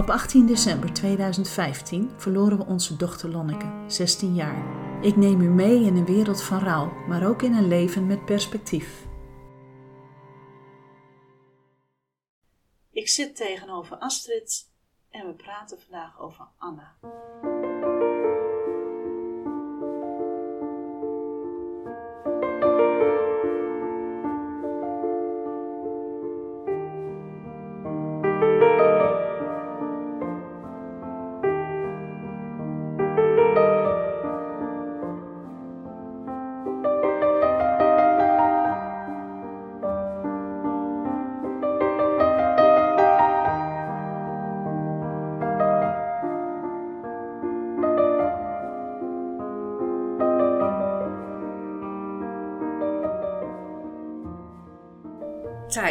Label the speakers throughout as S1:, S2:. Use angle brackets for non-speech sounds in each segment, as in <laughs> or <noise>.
S1: Op 18 december 2015 verloren we onze dochter Lonneke, 16 jaar. Ik neem u mee in een wereld van rouw, maar ook in een leven met perspectief. Ik zit tegenover Astrid en we praten vandaag over Anna.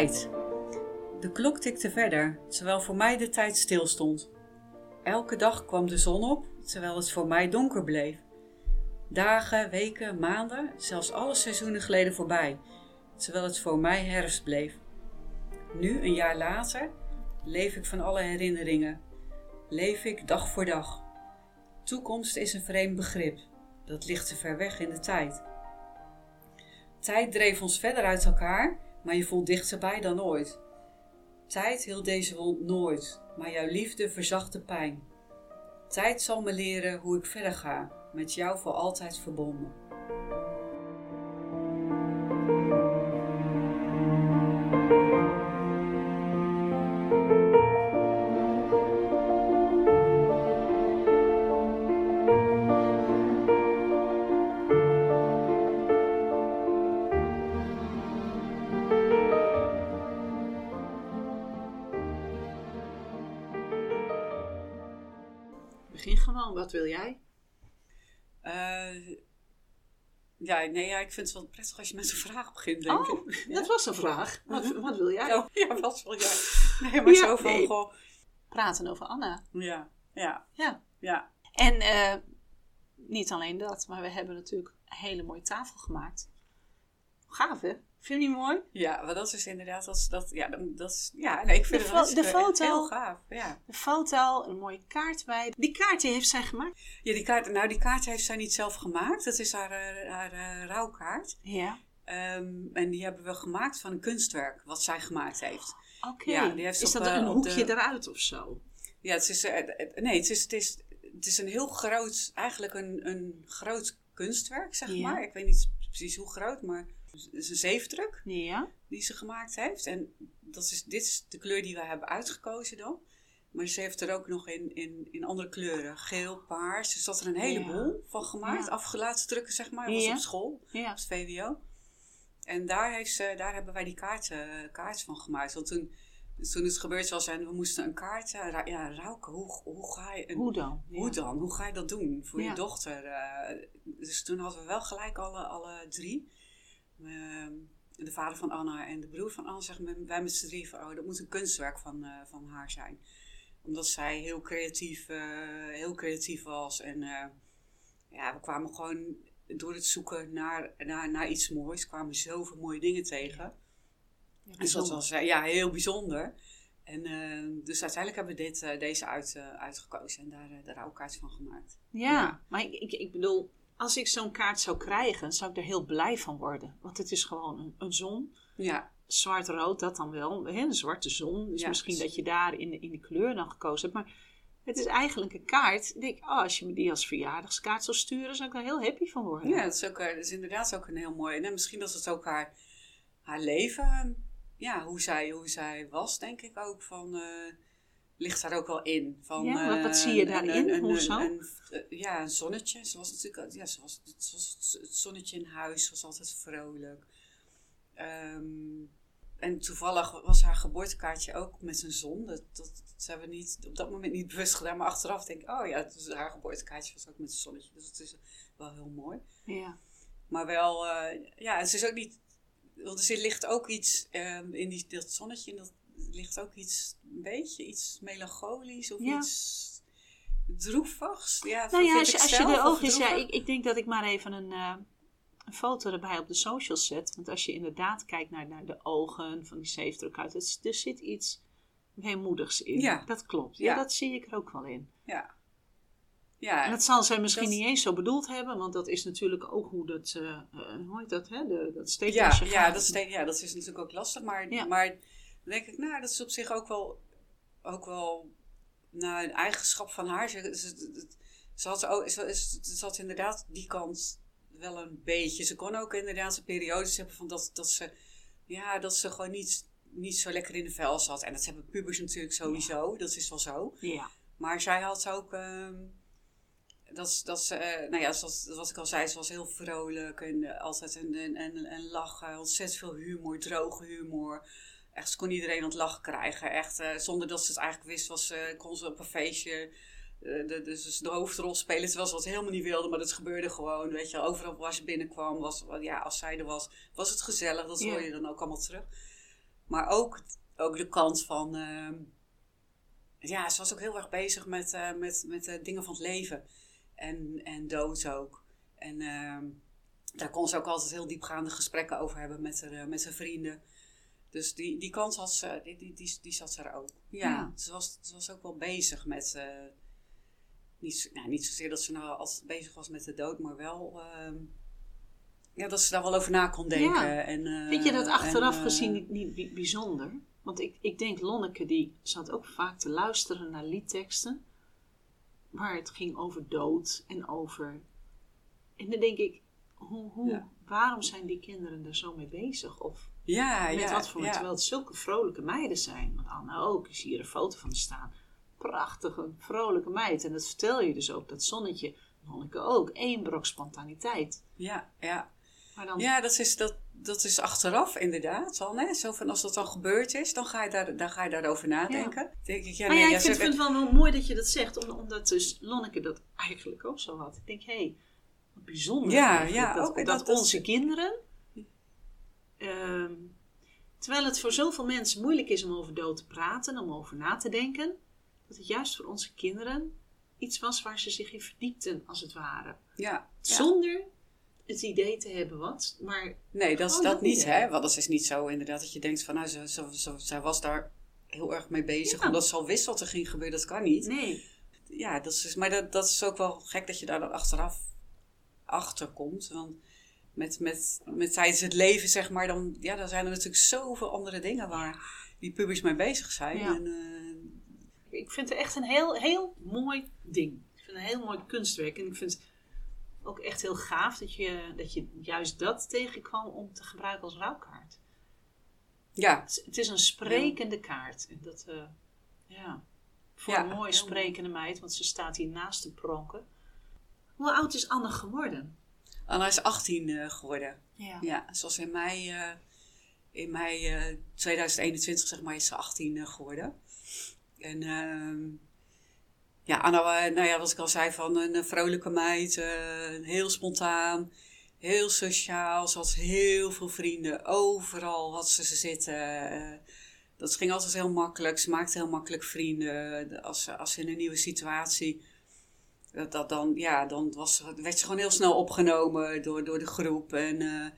S2: De klok tikte verder, terwijl voor mij de tijd stilstond. Elke dag kwam de zon op, terwijl het voor mij donker bleef. Dagen, weken, maanden, zelfs alle seizoenen gleden voorbij, terwijl het voor mij herfst bleef. Nu, een jaar later, leef ik van alle herinneringen. Leef ik dag voor dag. Toekomst is een vreemd begrip. Dat ligt te ver weg in de tijd. Tijd dreef ons verder uit elkaar, maar je voelt dichterbij dan ooit. Tijd hield deze wond nooit, maar jouw liefde verzacht de pijn. Tijd zal me leren hoe ik verder ga, met jou voor altijd verbonden. Nee, ja, ik vind het wel prettig als je met een vraag begint, denk
S1: Oh,
S2: ik.
S1: dat was een vraag. Wat, wat wil jij?
S2: Oh, ja, wat wil jij? Nee, maar
S1: Ja,
S2: zo van,
S1: nee.
S2: goh.
S1: Praten over Anna.
S2: Ja, ja,
S1: Ja.
S2: ja.
S1: En eh, niet alleen dat, maar we hebben natuurlijk een hele mooie tafel gemaakt. Gaaf hè? Vind je niet mooi?
S2: Ja, maar dat is inderdaad, dat is, dat, ja, dat is, ja, nee, ik vind
S1: De
S2: het
S1: de foto.
S2: heel gaaf, ja.
S1: Een foto, een mooie kaart bij. Die kaart die heeft zij gemaakt.
S2: Ja, die kaart, nou, die kaart heeft zij niet zelf gemaakt. Dat is haar, eh, haar eh, rouwkaart.
S1: Ja.
S2: Ehm, en die hebben we gemaakt van een kunstwerk wat zij gemaakt heeft.
S1: Oké.
S2: Ja, die
S1: is
S2: op,
S1: dat
S2: eh,
S1: een hoekje
S2: de-
S1: eruit of zo?
S2: Ja, het is, nee, het is, het is, het is een heel groot, eigenlijk een, een groot kunstwerk, zeg
S1: Ja.
S2: maar. Ik weet niet precies hoe groot, maar is een zeefdruk
S1: Ja.
S2: die ze gemaakt heeft. En dat is, dit is de kleur die we hebben uitgekozen dan. Maar ze heeft er ook nog in, in, in andere kleuren. Geel, paars. Dus dat er een heleboel van gemaakt.
S1: Ja.
S2: Afgelaten drukken, zeg maar. Dat was op school, op het VWO. En daar, heeft ze, daar hebben wij die kaart, eh, kaart van gemaakt. Want toen, toen het gebeurd was en we moesten een kaart... eh, ra- ja, Rauke, hoe, hoe ga je... Een,
S1: Hoe dan? Ja.
S2: hoe dan? Hoe ga je dat doen voor
S1: Ja.
S2: je dochter? eh? dus toen hadden we wel gelijk alle, alle drie. Ehm, de vader van Anna en de broer van Anna zeggen wij met z'n drie van, oh, dat moet een kunstwerk van, eh, van haar zijn. Omdat zij heel creatief, eh, heel creatief was. En eh, ja, we kwamen gewoon door het zoeken naar, naar, naar iets moois, kwamen zoveel mooie dingen tegen. Dus dat was ja, heel bijzonder. En dus uiteindelijk hebben we dit, deze uit, uitgekozen en daar eh, de rouwkaart van gemaakt.
S1: Ja,
S2: Ja.
S1: maar ik, ik, ik bedoel, als ik zo'n kaart zou krijgen, zou ik er heel blij van worden. Want het is gewoon een, een zon.
S2: Ja,
S1: Zwart-rood, dat dan wel. Een zwarte zon. Dus
S2: Ja.
S1: misschien dat je daar in de, in de kleur dan gekozen hebt. Maar het is eigenlijk een kaart. Ik denk, oh, als je me die als verjaardagskaart zou sturen, zou ik daar heel happy van worden.
S2: ja dat, is ook, eh, dat is inderdaad ook een heel mooi. En misschien dat het ook haar, haar leven, ja, hoe zij, hoe zij was, denk ik ook van. eh, ligt daar ook wel in. Van,
S1: Ja, wat- wat
S2: eh,
S1: zie je
S2: een-
S1: daarin?
S2: een- een-
S1: Hoezo?
S2: een- een- ja, een zonnetje. Ze was natuurlijk, ja, ze was, het, was het zonnetje in huis was altijd vrolijk. Ehm, en toevallig was haar geboortekaartje ook met zijn zon. Dat, dat, dat hebben we niet, op dat moment niet bewust gedaan. Maar achteraf denk ik, oh ja, dus haar geboortekaartje was ook met een zonnetje. Dus het is wel heel mooi.
S1: Ja.
S2: Maar wel, eh, ja, het is ook niet... Want er ligt ook iets ehm, in die, dat zonnetje. Dat ligt ook iets, een beetje iets melancholisch of
S1: Ja.
S2: iets droevigs. Ja,
S1: Nou ja, als je, als de ogen is, ja, ik, ik denk dat ik maar even een, eh, een foto erbij op de socials zet. Want als je inderdaad kijkt naar, naar de ogen van die zeefdruk uit, het, er zit iets weemoedigs in.
S2: Ja.
S1: Dat klopt. Ja,
S2: Ja.
S1: dat zie ik er ook wel in.
S2: Ja. Ja,
S1: En dat zal zij misschien
S2: dat-
S1: niet eens zo bedoeld hebben, want dat is natuurlijk ook hoe dat, eh, hoe heet dat, hè? De, dat
S2: Ja,
S1: steekpasje
S2: ja,
S1: gaat.
S2: dat is, ja, dat is natuurlijk ook lastig. Maar,
S1: Ja.
S2: maar dan denk ik, nou, dat is op zich ook wel, ook wel nou, een eigenschap van haar. Ze, ze, ze, had, ook, ze, ze, had inderdaad die kant wel een beetje. Ze kon ook inderdaad een periodes hebben van dat, dat, ze, ja, dat ze gewoon niet, niet zo lekker in de vel zat. En dat hebben pubers natuurlijk sowieso, dat is wel zo.
S1: Ja.
S2: Maar zij had ook. ehm, dat, dat ze, eh, nou ja, zoals wat ik al zei, ze was heel vrolijk en eh, altijd en, en, en, en lachen. Ontzettend veel humor, droge humor. Echt, ze kon iedereen aan het lachen krijgen. Echt, eh, zonder dat ze het eigenlijk wist, was, ze kon ze op een feestje eh, de, dus de hoofdrol spelen. Terwijl ze dat helemaal niet wilde, maar dat gebeurde gewoon. Weet je, overal waar ze binnenkwam, was, ja, als zij er was, was het gezellig. Dat hoor je dan ook allemaal terug. Maar ook, ook de kant van. ehm, ja, ze was ook heel erg bezig met, met, met dingen van het leven. En, en dood ook. En ehm, daar kon ze ook altijd heel diepgaande gesprekken over hebben met haar, met haar vrienden. Dus die, die kant had ze, die, die, die, die zat er ook. Ja,
S1: Ja.
S2: Ze, was, ze was ook wel bezig met... eh, niet, nou, niet zozeer dat ze nou altijd bezig was met de dood, maar wel... ehm, ja, dat ze daar wel over na kon denken.
S1: Ja.
S2: En, eh,
S1: Vind je dat achteraf
S2: en, eh,
S1: gezien niet, niet bij- bijzonder? Want ik, ik denk, Lonneke die zat ook vaak te luisteren naar liedteksten. Waar het ging over dood en over... En dan denk ik, hoe, hoe,
S2: Ja.
S1: waarom zijn die kinderen er zo mee bezig? Of
S2: Ja,
S1: met
S2: ja,
S1: wat voor...
S2: ja.
S1: Terwijl het zulke vrolijke meiden zijn. Want Anna ook, is hier een foto van staan. Prachtige, vrolijke meid. En dat vertel je dus ook, dat zonnetje. Lonneke ook, één brok spontaniteit.
S2: Ja, ja.
S1: Maar dan
S2: Ja, dat is, dat, dat is achteraf inderdaad al. Hè? Zo van als dat dan gebeurd is, dan ga je, daar, dan ga je daarover nadenken. Denk ik, ja, nee,
S1: ja,
S2: ja,
S1: ik vind, het wel heel mooi dat je dat zegt, om- omdat dus Lonneke dat eigenlijk ook zo had. Ik denk, hé, hey, wat bijzonder.
S2: Ja, ja,
S1: dat,
S2: ook,
S1: dat,
S2: dat- dat-
S1: onze kinderen, ehm, terwijl het voor zoveel mensen moeilijk is om over dood te praten, om over na te denken, dat het juist voor onze kinderen iets was waar ze zich in verdiepten, als het ware.
S2: ja, ja.
S1: Zonder het idee te hebben wat, maar
S2: Nee, dat is dat
S1: dat
S2: niet, hè? Want dat is niet zo inderdaad dat je denkt van, nou, ze, ze, ze- zij was daar heel erg mee bezig,
S1: Ja.
S2: omdat ze al wist wat er ging gebeuren. Dat kan niet.
S1: nee.
S2: Ja, dat is, dus- maar dat, dat is ook wel gek dat je daar dan achteraf achter komt. Want met, met, met tijdens het leven, zeg maar, dan, ja, dan zijn er natuurlijk zoveel andere dingen waar die pubers mee bezig zijn.
S1: Ja.
S2: En, eh,
S1: Ik vind het echt een heel, heel mooi ding. Ik vind het een heel mooi kunstwerk. En ik vind het ook echt heel gaaf dat je, dat je juist dat tegenkwam om te gebruiken als rouwkaart.
S2: ja,
S1: Het is, het is een sprekende kaart. En dat, eh, ja, voor
S2: Ja,
S1: een mooie sprekende meid, want ze staat hier naast te pronken. Hoe oud is Anne geworden?
S2: Anna is 18 eh, geworden.
S1: Ja.
S2: Ja, zoals in mei, eh, in mei eh, 2021 zeg maar is ze 18 eh, geworden. En ehm, ja, Anna, eh, nou ja, wat ik al zei, van een eh, vrolijke meid, eh, heel spontaan, heel sociaal. Ze had heel veel vrienden, overal had ze ze zitten. eh, dat ging altijd heel makkelijk. Ze maakte heel makkelijk vrienden. Als, ze- als ze in een nieuwe situatie dat, dat dan, ja, dan was, werd ze gewoon heel snel opgenomen door, door de groep. En, eh,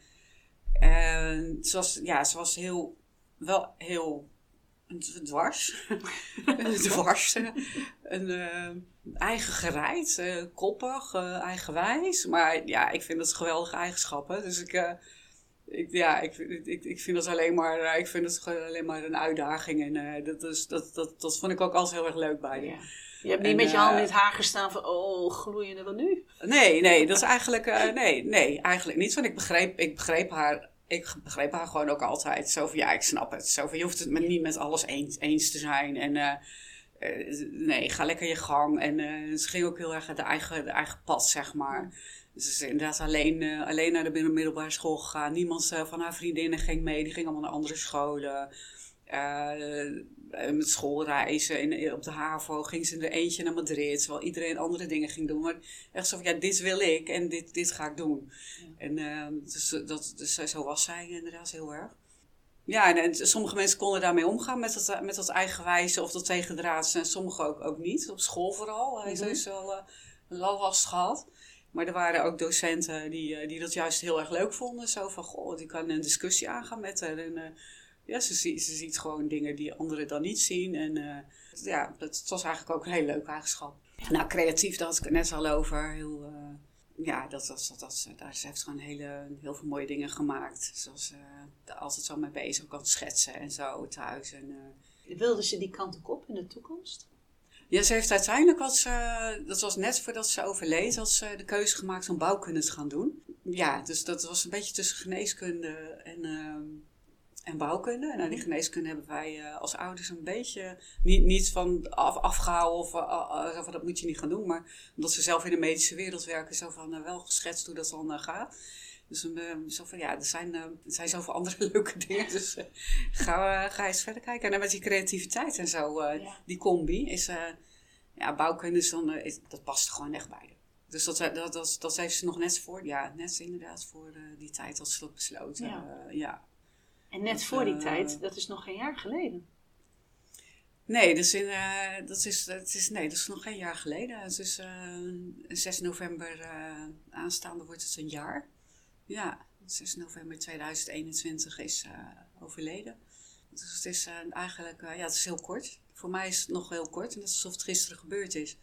S2: en ze, was, ja, ze was heel, wel heel dwars. <laughs> dwars. een, eh, eigen gereid, eh, koppig, eigenwijs. Maar ja, ik vind dat geweldige eigenschappen. Dus ik, ik, ja, ik, ik, ik vind dat alleen maar, ik vind gewoon alleen maar een uitdaging. En dat, is, dat, dat, dat vond ik ook altijd heel erg leuk bij.
S1: Ja. Je hebt niet
S2: En,
S1: met je
S2: eh,
S1: handen in het haar gestaan van, oh, gloeiende wat nu?
S2: Nee, nee, dat is eigenlijk, eh, nee, nee, eigenlijk niet. Want ik begreep, ik begreep haar, ik begreep haar gewoon ook altijd. Zo van, ja, ik snap het. Zo van, je hoeft het met, niet met alles eens, eens te zijn. En, eh, eh, nee, ga lekker je gang. En eh, ze ging ook heel erg de eigen, de eigen pad, zeg maar. Dus ze is inderdaad alleen, eh, alleen naar de middelbare school gegaan. Niemand eh, van haar vriendinnen ging mee. Die ging allemaal naar andere scholen. Eh, eh, met schoolreizen in, in- op de HAVO ging ze in er eentje naar Madrid. Terwijl iedereen andere dingen ging doen. Maar echt zo van, ja, dit wil ik en dit, dit ga ik doen. En eh, dus, dat, dus zo was zij inderdaad heel erg. Ja, en, en sommige mensen konden daarmee omgaan met dat, met dat eigenwijze of dat tegendraadse. En sommigen ook, ook niet. Op school vooral. Hij
S1: Mhm.
S2: heeft wel eh, last gehad. Maar er waren ook docenten die, eh, die dat juist heel erg leuk vonden. Zo van, goh, die kan een discussie aangaan met haar. En eh, ja, ze, ziet- ze ziet gewoon dingen die anderen dan niet zien. En eh, ja, dat, was eigenlijk ook een hele leuke eigenschap. Nou, creatief, daar had ik het net al over. Heel, eh, ja, dat, dat, dat, dat, daar, ze heeft gewoon hele, heel veel mooie dingen gemaakt. Zoals eh daar altijd zo mee bezig kan schetsen en zo thuis. En, eh,
S1: Wilde ze die kant ook op in de toekomst?
S2: ja, ze heeft uiteindelijk, had ze, dat was net voordat ze overleed, had ze de keuze gemaakt om bouwkunde te gaan doen. Ja, dus dat was een beetje tussen geneeskunde en, ehm, en bouwkunde. En nou, die geneeskunde hebben wij eh, als ouders een beetje, niet, niet van af, afgehouden of zo van dat moet je niet gaan doen, maar omdat ze zelf in de medische wereld werken, zo van wel geschetst hoe dat dan gaat. Dus zo van, ja, er zijn, er zijn zoveel andere <laughs> leuke dingen. Dus ga, ga eens verder kijken. En dan met die creativiteit en zo,
S1: Ja.
S2: die combi, is, ja, bouwkunde is dan, is- dat past gewoon echt bij. Dus dat, dat, dat, dat heeft ze nog net voor, ja, net inderdaad voor die tijd had ze dat besloten.
S1: Ja.
S2: Ja.
S1: En net
S2: Dat,
S1: voor die
S2: eh,
S1: tijd, dat is nog geen jaar geleden.
S2: Nee, dus in, eh, dat, is, dat, is, nee, dat is nog geen jaar geleden. Het is eh, 6 november aanstaande wordt het een jaar. Ja, 6 november 2021 is overleden. Dus het is eigenlijk, ja, het is heel kort. Voor mij is het nog heel kort en dat is alsof het gisteren gebeurd is.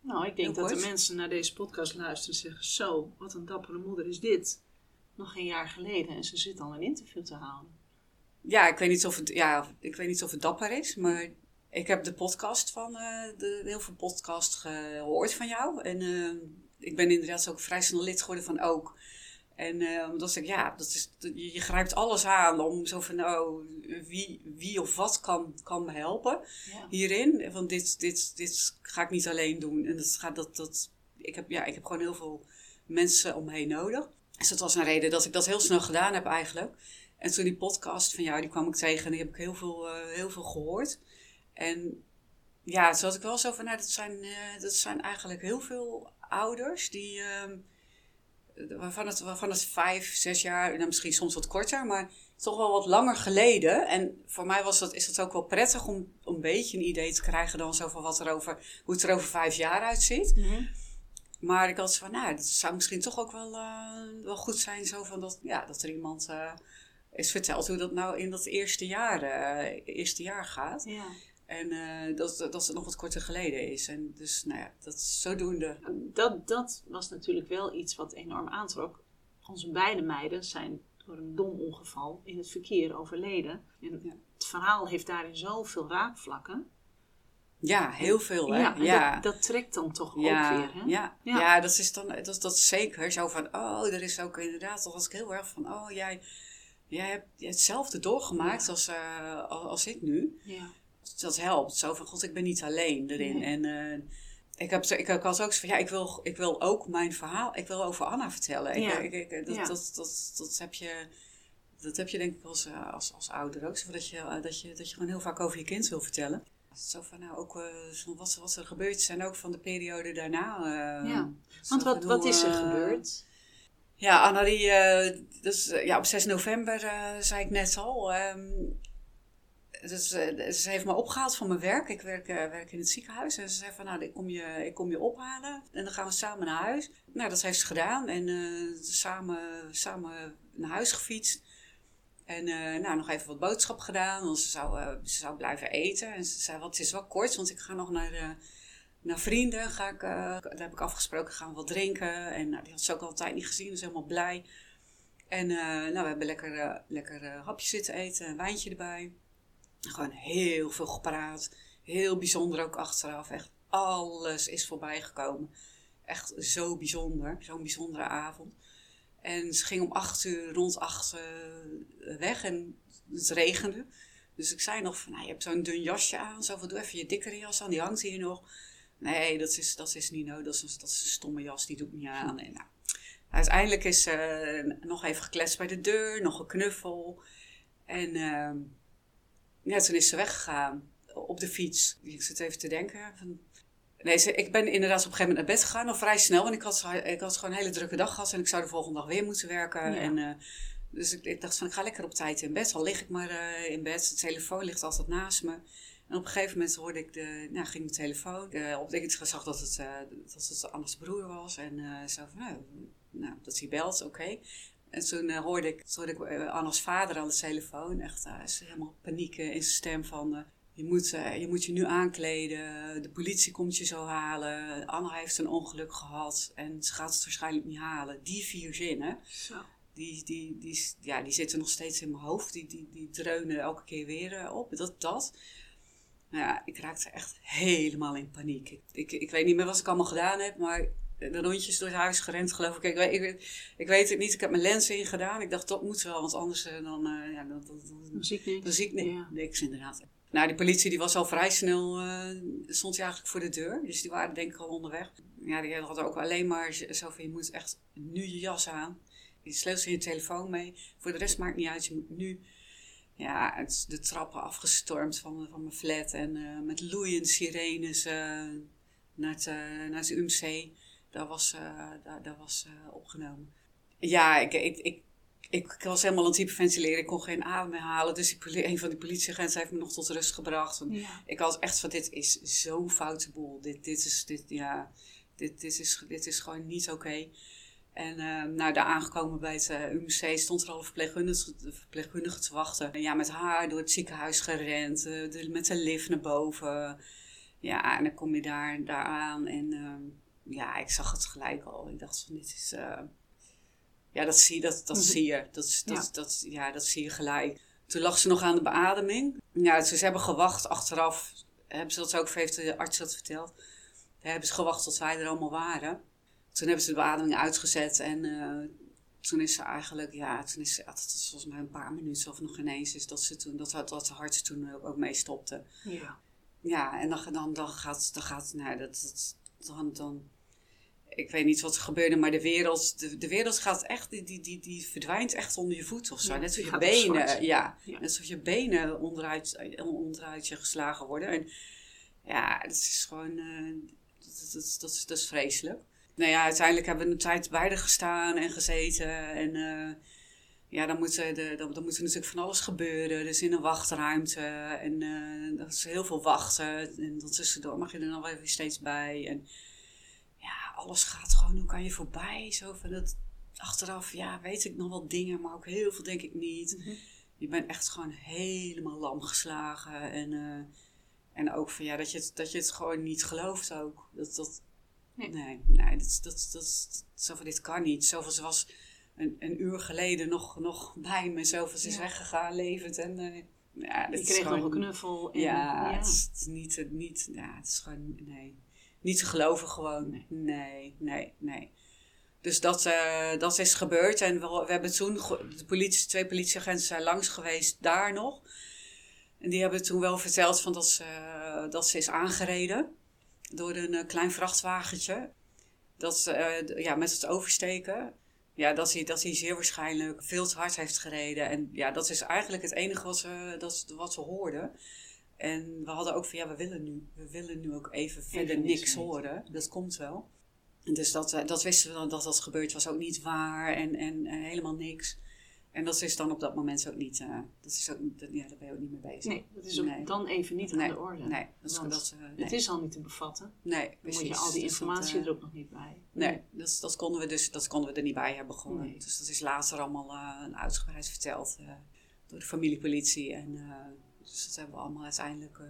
S1: Nou, ik denk
S2: Heel
S1: dat de mensen naar deze podcast luisteren en zeggen: Zo, wat een dappere moeder is dit. Nog een jaar geleden en ze zit al een interview te houden.
S2: Ja, ik weet niet of het, ja, ik weet niet of het dapper is, maar ik heb de podcast van, eh, de, heel veel podcasts gehoord van jou. En eh, ik ben inderdaad ook vrij snel lid geworden van Ook. En eh, omdat ik, ja, dat is, je, je grijpt alles aan om zo van, oh, wie, wie of wat kan, kan me helpen
S1: Ja.
S2: hierin. Want dit, dit, dit ga ik niet alleen doen. En dat gaat, dat, dat, ik, heb, ja, ik heb gewoon heel veel mensen om me heen nodig. Dus dat was een reden dat ik dat heel snel gedaan heb eigenlijk. En toen die podcast van jou, die kwam ik tegen en die heb ik heel veel, eh, heel veel gehoord. En ja, toen had ik wel zo van, nou, dat zijn, eh, dat zijn eigenlijk heel veel ouders die, ehm, waarvan, het, waarvan het vijf, zes jaar, nou, misschien soms wat korter, maar toch wel wat langer geleden. En voor mij was dat, is het ook wel prettig om, om een beetje een idee te krijgen dan zo van wat er over, hoe het er over vijf jaar uitziet.
S1: Mhm.
S2: Maar ik had zo van, nou, dat zou misschien toch ook wel, eh, wel goed zijn, zo van dat, ja, dat er iemand is verteld hoe dat nou in dat eerste jaar, eh, eerste jaar gaat.
S1: Ja.
S2: En eh, dat, dat het nog wat korter geleden is. En dus, nou ja, dat is zodoende.
S1: Dat, dat was natuurlijk wel iets wat enorm aantrok. Onze beide meiden zijn door een dom ongeval in het verkeer overleden. En
S2: Ja.
S1: het verhaal heeft daarin zoveel raakvlakken.
S2: Ja, heel veel, hè?
S1: Ja. Dat, dat trekt dan toch
S2: ja,
S1: ook weer. Hè?
S2: Ja,
S1: Ja.
S2: ja. dat is dan dat, dat is zeker zo van, oh, er is ook inderdaad, dat was ik heel erg van, oh, jij, jij hebt hetzelfde doorgemaakt als, eh, als, ik nu.
S1: Ja.
S2: Dat helpt, zo van, god, ik ben niet alleen erin.
S1: Nee.
S2: En eh, ik, heb, ik, ik had ook zo van, ja, ik wil, ik wil ook mijn verhaal, ik wil over Anna vertellen.
S1: Ja.
S2: Ik, ik, ik- dat,
S1: Ja.
S2: dat, dat, dat, heb je... Dat heb je denk ik als, eh, als, als ouder ook. Zo dat, je, eh, dat, je, dat je gewoon heel vaak over je kind wil vertellen. Zo van, nou, ook eh, zo wat, wat er gebeurd is en ook van de periode daarna. eh,
S1: Ja, Want wat,
S2: van
S1: wat
S2: hoe,
S1: is er
S2: eh,
S1: gebeurd?
S2: Ja, Anna, die, eh, dus, eh, ja, op 6 november eh, zei ik net al. ehm, dus, ze heeft me opgehaald van mijn werk. Ik werk, werk in het ziekenhuis. En ze zei van, nou, ik kom, je, ik kom je ophalen. En dan gaan we samen naar huis. Nou, dat heeft ze gedaan. En samen, samen naar huis gefietst. En nou, nog even wat boodschap gedaan. Want ze zou, ze zou blijven eten. En ze zei, wat, het is wel kort, want ik ga nog naar, naar vrienden. Ga ik, eh, daar heb ik afgesproken, gaan we wat drinken. En nou, die had ze ook al een tijd niet gezien, dus helemaal blij. En eh, nou, we hebben lekker, eh, lekker eh, hapje zitten eten, een wijntje erbij. Gewoon heel veel gepraat. Heel bijzonder ook achteraf. Echt alles is voorbij gekomen. Echt zo bijzonder. Zo'n bijzondere avond. En ze ging om acht uur, rond acht weg. En het regende. Dus ik zei nog van, nou, je hebt zo'n dun jasje aan. Zo doe even je dikkere jas aan, die hangt hier nog. Nee, dat is, dat is niet nodig. Dat is, een- dat is een stomme jas, die doe ik niet aan. En nou, uiteindelijk is eh, nog even gekletst bij de deur, nog een knuffel. En ehm, ja, toen is ze weggegaan op de fiets. Ik zit even te denken. Van, nee, ze, ik ben inderdaad op een gegeven moment naar bed gegaan, al vrij snel. Want ik had, ik had gewoon een hele drukke dag gehad en ik zou de volgende dag weer moeten werken.
S1: Ja.
S2: En, eh, dus ik, ik dacht van, ik ga lekker op tijd in bed. Al lig ik maar eh, in bed. De telefoon ligt altijd naast me. En op een gegeven moment hoorde ik de, nou, ging mijn telefoon. eh op ik zag dat het, eh, dat het Anna's broer was. En eh zo van, nou, nou, dat hij belt, oké. En toen hoorde ik, toen hoorde ik Anna's vader aan de telefoon. Echt, is helemaal paniek in zijn stem van... je moet, je moet je nu aankleden, de politie komt je zo halen. Anna heeft een ongeluk gehad en ze gaat het waarschijnlijk niet halen. Die vier zinnen,
S1: Zo.
S2: die, die, die, ja, die zitten nog steeds in mijn hoofd. Die, die, die dreunen elke keer weer op. Dat, dat. Ja, ik raakte echt helemaal in paniek. Ik, ik, ik weet niet meer wat ik allemaal gedaan heb, maar de rondjes door het huis gerend, geloof ik. Ik, weet- ik, ik weet het niet. Ik heb mijn lenzen ingedaan. Ik dacht, dat moet wel, want anders eh, dan, eh, ja, dan, dan, dan,
S1: Muziek niet.
S2: dan zie ik
S1: Ja.
S2: niks inderdaad. Nou, die politie die was al vrij snel, eh, stond hij eigenlijk voor de deur. Dus die waren denk ik al onderweg. Ja, die hadden ook alleen maar zo van, je moet echt nu je jas aan. Je sleutels in je telefoon mee. Voor de rest maakt niet uit, je moet nu... Ja, het is de trappen afgestormd van, van mijn flat. En eh, met loeiende sirenes eh, naar, het, eh, naar het UMC. Daar was, daar, daar was opgenomen. Ja, ik, ik, ik, ik, was helemaal aan het hyperventileren. Ik kon geen adem meer halen. Dus die, een van die politieagenten heeft me nog tot rust gebracht. Want
S1: Ja.
S2: Ik had echt van, dit is zo'n foute boel. Dit, dit, is, dit, ja, dit, dit, is, dit is gewoon niet oké. En eh, nou, daar aangekomen bij het eh, UMC stond er al een verpleegkundige, te wachten. En ja, met haar door het ziekenhuis gerend, eh, de, met de lift naar boven. Ja, en dan kom je daar, daar aan en ehm, ja, ik zag het gelijk al. Ik dacht van, dit is... eh, ja, dat zie, dat, dat
S1: Mhm.
S2: zie je. Dat, is- dat,
S1: Ja.
S2: dat, ja, dat zie je gelijk. Toen lag ze nog aan de beademing. Ja, dus ze hebben gewacht achteraf. Hebben ze dat ook, heeft de arts dat verteld. Daar hebben ze gewacht tot wij er allemaal waren. Toen hebben ze de beademing uitgezet en eh, toen is ze eigenlijk, ja, toen is ze, dat was volgens mij een paar minuten of nog ineens, is dat ze toen, dat, dat hart toen ook mee stopte.
S1: Ja.
S2: Ja, en dan, dan, dan gaat, dan gaat, nou, dat, dat, dan, dan, ik weet niet wat er gebeurde, maar de wereld, de, de wereld gaat echt, die, die, die, die verdwijnt echt onder je voet of zo.
S1: Ja,
S2: Net zoals je benen, ja,
S1: Ja.
S2: net alsof je benen onderuit, onderuit je geslagen worden. En ja, dat is gewoon, eh, dat, dat, dat, is- dat is vreselijk. Nou ja, uiteindelijk hebben we een tijd bij haar gestaan en gezeten en... eh, ja, dan moet, er de, dan, dan moet er natuurlijk van alles gebeuren. Dus in een wachtruimte. En eh, dat is heel veel wachten. En dan tussendoor mag je er dan wel even steeds bij. En ja, alles gaat gewoon ook aan je voorbij. Zo van dat achteraf, ja, weet ik nog wel dingen, maar ook heel veel denk ik niet.
S1: Mhm.
S2: Je bent echt gewoon helemaal lam geslagen. En, eh, en ook van ja, dat je, het, dat je het gewoon niet gelooft ook. Dat, dat,
S1: Nee.
S2: nee, nee, dat, dat, dat, zo van dit kan niet. Zoveel, ze was een, een uur geleden nog, nog bij me. Zoveel, ze is
S1: Ja.
S2: weggegaan, levend. En eh, ja, dat
S1: Je kreeg
S2: gewoon,
S1: nog een knuffel. En,
S2: Ja,
S1: ja.
S2: Het, is, het is niet, niet, ja, het is gewoon, nee. Niet te geloven gewoon.
S1: Nee.
S2: Nee, nee, nee. Dus dat, eh, dat is gebeurd. En we, we hebben toen, de politie, twee politieagenten zijn langs geweest daar nog. En die hebben toen wel verteld van dat, ze, dat ze is aangereden door een eh, klein vrachtwagentje. Dat, eh, ja, met het oversteken. Ja, dat hij, dat hij zeer waarschijnlijk veel te hard heeft gereden. En ja, dat is eigenlijk het enige wat ze, dat, wat ze hoorden. En we hadden ook van, ja, we willen nu, we willen nu ook even verder
S1: niks
S2: horen. Dat komt wel. En dus dat, eh, dat wisten we dan, dat dat gebeurd was ook niet waar en, en helemaal niks. En dat is dan op dat moment ook niet, eh, dat is ook, niet- ja, daar ben je ook niet mee bezig.
S1: Nee, dat is ook
S2: Nee.
S1: dan even niet
S2: nee,
S1: aan de orde.
S2: Nee, dat is, dat, eh, nee.
S1: Het is al niet te bevatten.
S2: nee,
S1: Dan moet
S2: precies.
S1: je al die
S2: Dus
S1: informatie
S2: dat, eh,
S1: er ook nog niet bij.
S2: Nee, dat, dat, konden we dus, dat konden we er niet bij hebben gewoon.
S1: Nee.
S2: Dus dat is later allemaal uitgebreid verteld door de familiepolitie. En dus dat hebben we allemaal uiteindelijk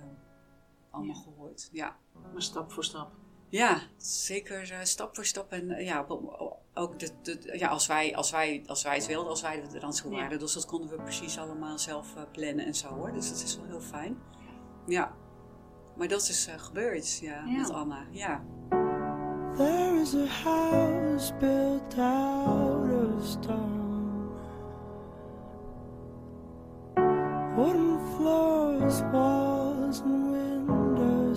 S2: allemaal
S1: Ja.
S2: gehoord. Ja,
S1: maar stap voor stap.
S2: ja zeker stap voor stap. En ja, ook de, de, ja, als, wij, als, wij, als wij het wilden, als wij er dan toe waren. Ja. Dus dat konden we precies allemaal zelf uh, plannen en zo hoor. Dus dat is wel heel fijn. Ja, maar dat is gebeurd ja,
S1: ja.
S2: met Anna. Ja.
S3: There is a house built out of stone. Wooden floors, walls, and window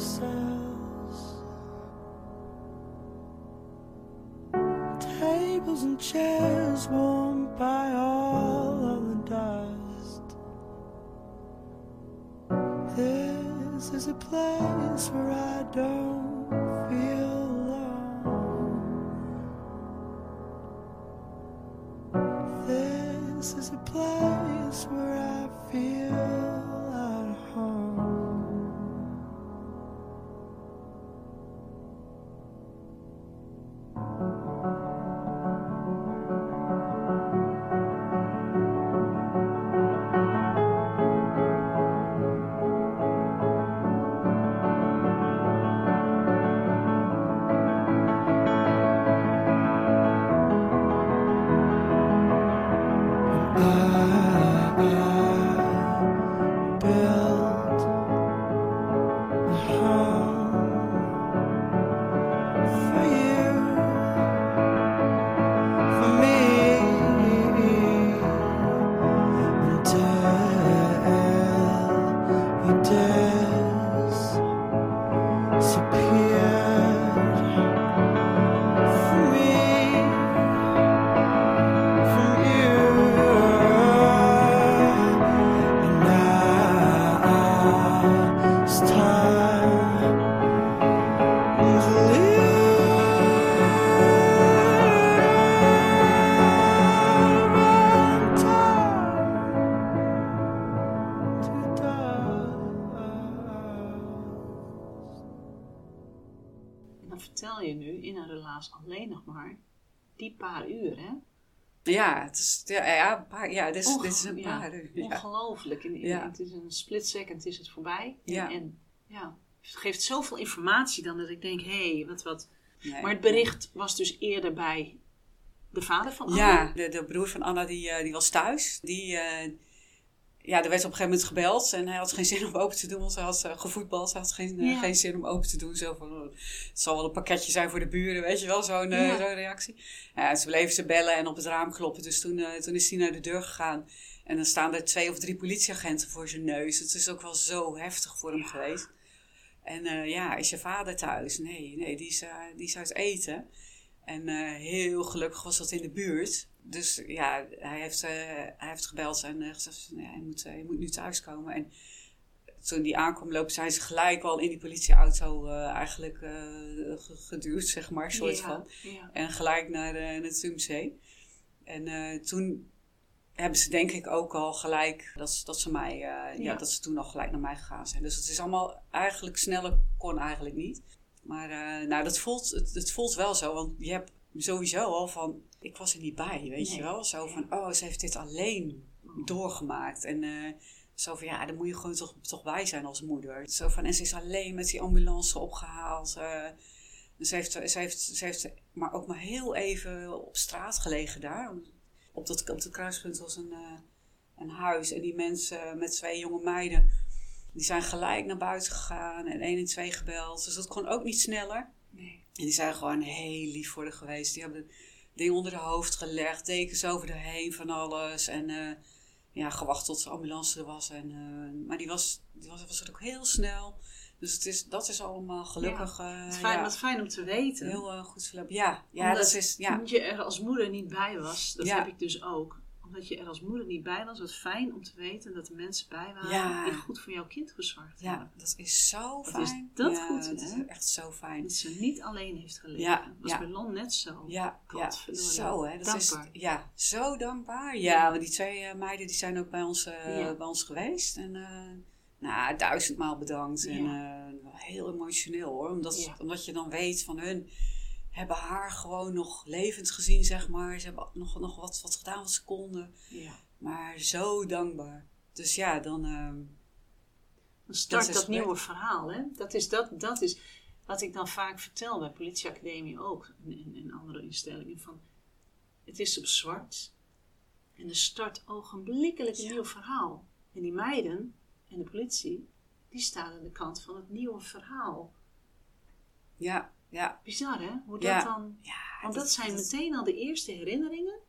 S3: Tables and chairs warmed by all of the dust. This is a place where I don't feel alone. This is a place where I feel
S2: Ja, ja, ja, een paar, ja dit, is, dit is een
S1: ja,
S2: paar uur.
S1: Ongelooflijk. In. Het is een split second is het voorbij. En,
S2: Ja.
S1: en ja, het geeft zoveel informatie dan dat ik denk, hé, wat wat.
S2: Nee.
S1: Maar het bericht was dus eerder bij de vader van Anne.
S2: Ja, de, de broer van Anna die, eh, die was thuis. Die, eh, ja, er werd op een gegeven moment gebeld en hij had geen <laughs> zin om open te doen, want hij had eh, gevoetbald. Hij had geen, eh,
S1: Ja.
S2: geen zin om open te doen. Zo van, oh, het zal wel een pakketje zijn voor de buren, weet je wel, zo'n
S1: Ja.
S2: zo'n reactie. Ja, ze bleven ze bellen en op het raam kloppen. Dus toen, toen is hij naar de deur gegaan. En dan staan er twee of drie politieagenten voor zijn neus. Het is ook wel zo heftig voor hem geweest. En ja, is je vader thuis? Nee, nee, die is, die is uit eten. En eh, heel gelukkig was dat in de buurt. Dus ja, hij heeft, eh, hij heeft gebeld en eh, gezegd, nee, hij, moet, je moet nu thuiskomen. En toen die aankwam lopen, zijn ze gelijk al in die politieauto eigenlijk ge- geduwd, zeg maar, soort
S1: Ja,
S2: van.
S1: ja.
S2: En gelijk naar, het Zumzee. En toen hebben ze denk ik ook al gelijk dat, ze- dat ze mij, ja.
S1: Ja.
S2: dat ze toen al gelijk naar mij gegaan zijn. Dus het is allemaal eigenlijk sneller kon eigenlijk niet. Maar eh, nou, dat voelt, het, het voelt wel zo, want je hebt sowieso al van, ik was er niet bij, weet je wel? Zo van, oh, ze heeft dit alleen doorgemaakt. En eh, zo van, ja, daar moet je gewoon toch, toch bij zijn als moeder. Zo van, en ze is alleen met die ambulance opgehaald. eh, dus ze heeft, ze, heeft, ze heeft maar ook maar heel even op straat gelegen daar. Op dat, op dat kruispunt was een, een huis. En die mensen met twee jonge meiden, die zijn gelijk naar buiten gegaan. En 112 gebeld. Dus dat kon ook niet sneller.
S1: Nee.
S2: En die zijn gewoon heel lief voor haar geweest. Die hebben dingen onder de hoofd gelegd, dekens over haar heen van alles. En eh, ja, gewacht tot de ambulance er was. En, eh, maar die was, die was, was er ook heel snel. Dus het is, dat is allemaal gelukkig. eh,
S1: Wat fijn,
S2: ja,
S1: wat fijn om te weten.
S2: heel goed verlopen. Ja, ja
S1: Omdat
S2: dat is. Ja,
S1: je er als moeder niet bij was. Dat
S2: Ja.
S1: heb ik dus ook. Omdat je er als moeder niet bij was. Wat fijn om te weten dat er mensen bij waren
S2: Ja.
S1: die goed voor jouw kind gezorgd
S2: ja,
S1: hebben.
S2: dat is zo
S1: Wat is
S2: fijn.
S1: dat
S2: ja,
S1: goed,
S2: Dat
S1: hè?
S2: is echt zo fijn.
S1: Dat ze niet alleen heeft geleefd.
S2: Ja,
S1: Dat was bij Lon net zo.
S2: Ja, ja, zo hè. Dat is,
S1: Dankbaar.
S2: ja, zo dankbaar. Ja, want die twee eh, meiden die zijn ook bij ons, eh, bij ons geweest. En eh, nou, duizendmaal bedankt. En heel emotioneel hoor. Omdat, omdat je dan weet van hun hebben haar gewoon nog levend gezien, zeg maar. Ze hebben nog, nog wat, wat gedaan wat ze konden.
S1: Ja.
S2: Maar zo dankbaar. Dus ja, dan... ehm,
S1: Dan start
S2: Dat
S1: nieuwe verhaal. Hè? Dat, is, dat, dat is wat ik dan vaak vertel bij politieacademie ook. En, en, en andere instellingen. Van, het is op zwart. En er start ogenblikkelijk een
S2: Ja.
S1: nieuw verhaal. En die meiden en de politie, die staan aan de kant van het nieuwe verhaal.
S2: ja, ja.
S1: Bizar hè? Hoe dat
S2: Ja.
S1: dan...
S2: ja
S1: Want dat, zijn meteen al de eerste herinneringen.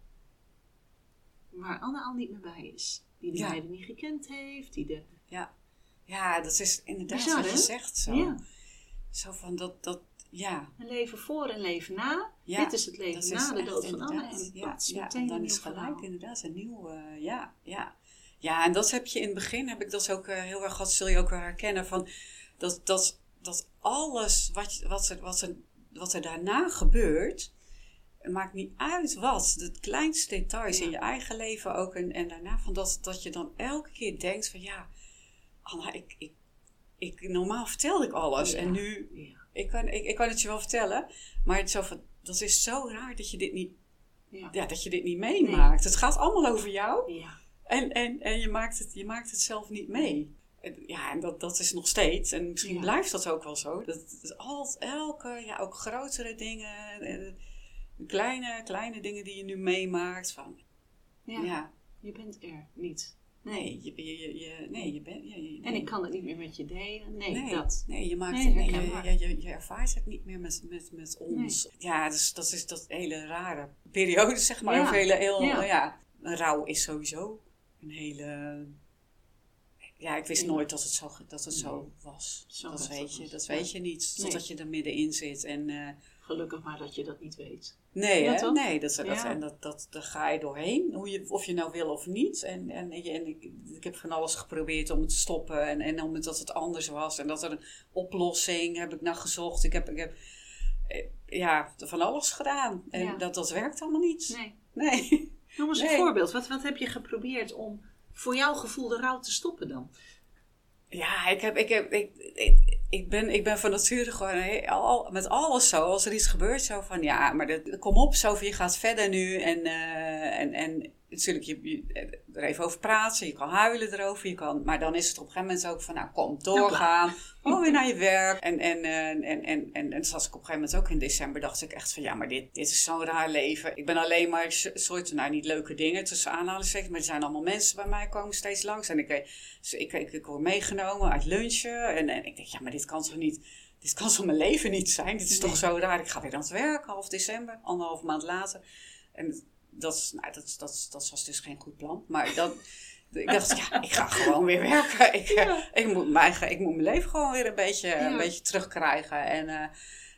S1: waar Anne al niet meer bij is. Die de meiden niet gekend heeft, die de...
S2: Ja. ja, dat is inderdaad
S1: Bizar,
S2: wat je
S1: hè?
S2: zegt zo.
S1: Ja.
S2: Zo van dat, dat ja.
S1: Een leven voor en leven na.
S2: ja.
S1: Dit is het leven na de dood van Anne. En
S2: ja, ja,
S1: meteen
S2: en dan is gelijk
S1: verhaal.
S2: inderdaad een nieuw, eh, ja, ja. Ja, en dat heb je in het begin, heb ik dat ook eh, heel erg gehad, zul je ook wel herkennen, van dat, dat alles wat, wat, er, wat, er, wat er daarna gebeurt, maakt niet uit wat, de kleinste details
S1: Ja.
S2: in je eigen leven ook en, en daarna, van dat, dat je dan elke keer denkt van ja, Anna, ik, ik, ik, normaal vertelde ik alles
S1: Ja.
S2: en nu
S1: Ja.
S2: ik kan, ik, ik kan het je wel vertellen, maar het is zo van, dat is zo raar dat je dit niet,
S1: Ja.
S2: dat je dit niet meemaakt. Het gaat allemaal over jou en, en, en je, maakt het, je maakt het zelf niet mee. Ja, en dat, dat is nog steeds, en misschien
S1: Ja.
S2: blijft dat ook wel zo. Dat, dat al, elke, ja, ook grotere dingen, eh, kleine, kleine dingen die je nu meemaakt. Van,
S1: Ja.
S2: ja,
S1: Je bent er niet.
S2: nee, je, je, je, nee, je bent. je-
S1: En ik kan het niet meer met je delen. Nee,
S2: Nee,
S1: dat.
S2: nee, je maakt
S1: Nee,
S2: nee, je, je, je, je ervaart het niet meer met, met, met ons. Ja, dus dat is dat hele rare periode, zeg maar.
S1: Ja.
S2: Of hele, heel,
S1: Ja.
S2: ja. een rouw is sowieso een hele... Ja, ik wist nooit dat het zo, dat het zo was.
S1: Zo
S2: dat weet
S1: dat
S2: je,
S1: was.
S2: dat weet je niet,
S1: Nee.
S2: totdat je er middenin zit. En, eh,
S1: Gelukkig maar dat je dat niet weet.
S2: nee,
S1: Ja,
S2: hè? nee dat, dat,
S1: Ja.
S2: en dat, dat, daar ga je doorheen, hoe je, of je nou wil of niet. En, en, en, en ik, ik heb van alles geprobeerd om het te stoppen en, en om het, dat het anders was. En dat er een oplossing heb ik naar gezocht. Ik heb, ik heb eh, ja, van alles gedaan. En
S1: Ja.
S2: dat, dat werkt allemaal niet.
S1: Nee.
S2: Nee.
S1: Noem eens een voorbeeld. Wat, wat heb je geprobeerd om voor jouw gevoel de rouw te stoppen dan?
S2: Ja, ik, heb, ik, heb, ik, ik, ben, ik ben van nature gewoon met alles zo. Als er iets gebeurt, zo van ja, maar dat, kom op, Sophie, je gaat verder nu. En, eh, en, en natuurlijk, je, je er even over praten, je kan huilen erover. Je kan, maar dan is het op een gegeven moment ook van, nou kom, doorgaan. <laughs> Gewoon weer naar je werk. En, en, eh, en, en, en, en, en zoals ik op een gegeven moment ook in december dacht ik echt van, ja, maar dit, dit is zo'n raar leven. Ik ben alleen maar soort, nou niet leuke dingen tussen aanhalingstekens, maar er zijn allemaal mensen bij mij komen steeds langs. En ik, eh, dus ik, ik, ik word meegenomen uit lunchen. En, en ik denk, ja, maar dit kan toch niet, dit kan toch mijn leven niet zijn? Dit is
S1: Nee.
S2: toch zo raar. Ik ga weer aan het werk, half december, anderhalf maand later. En dat, is- nou, dat, dat, dat was dus geen goed plan. Maar dat, ik dacht, ja, ik ga gewoon weer werken. <laughs> Ik, eh, ik, moet, mijn, ik moet mijn leven gewoon weer een beetje,
S1: Ja.
S2: een beetje terugkrijgen. En, eh,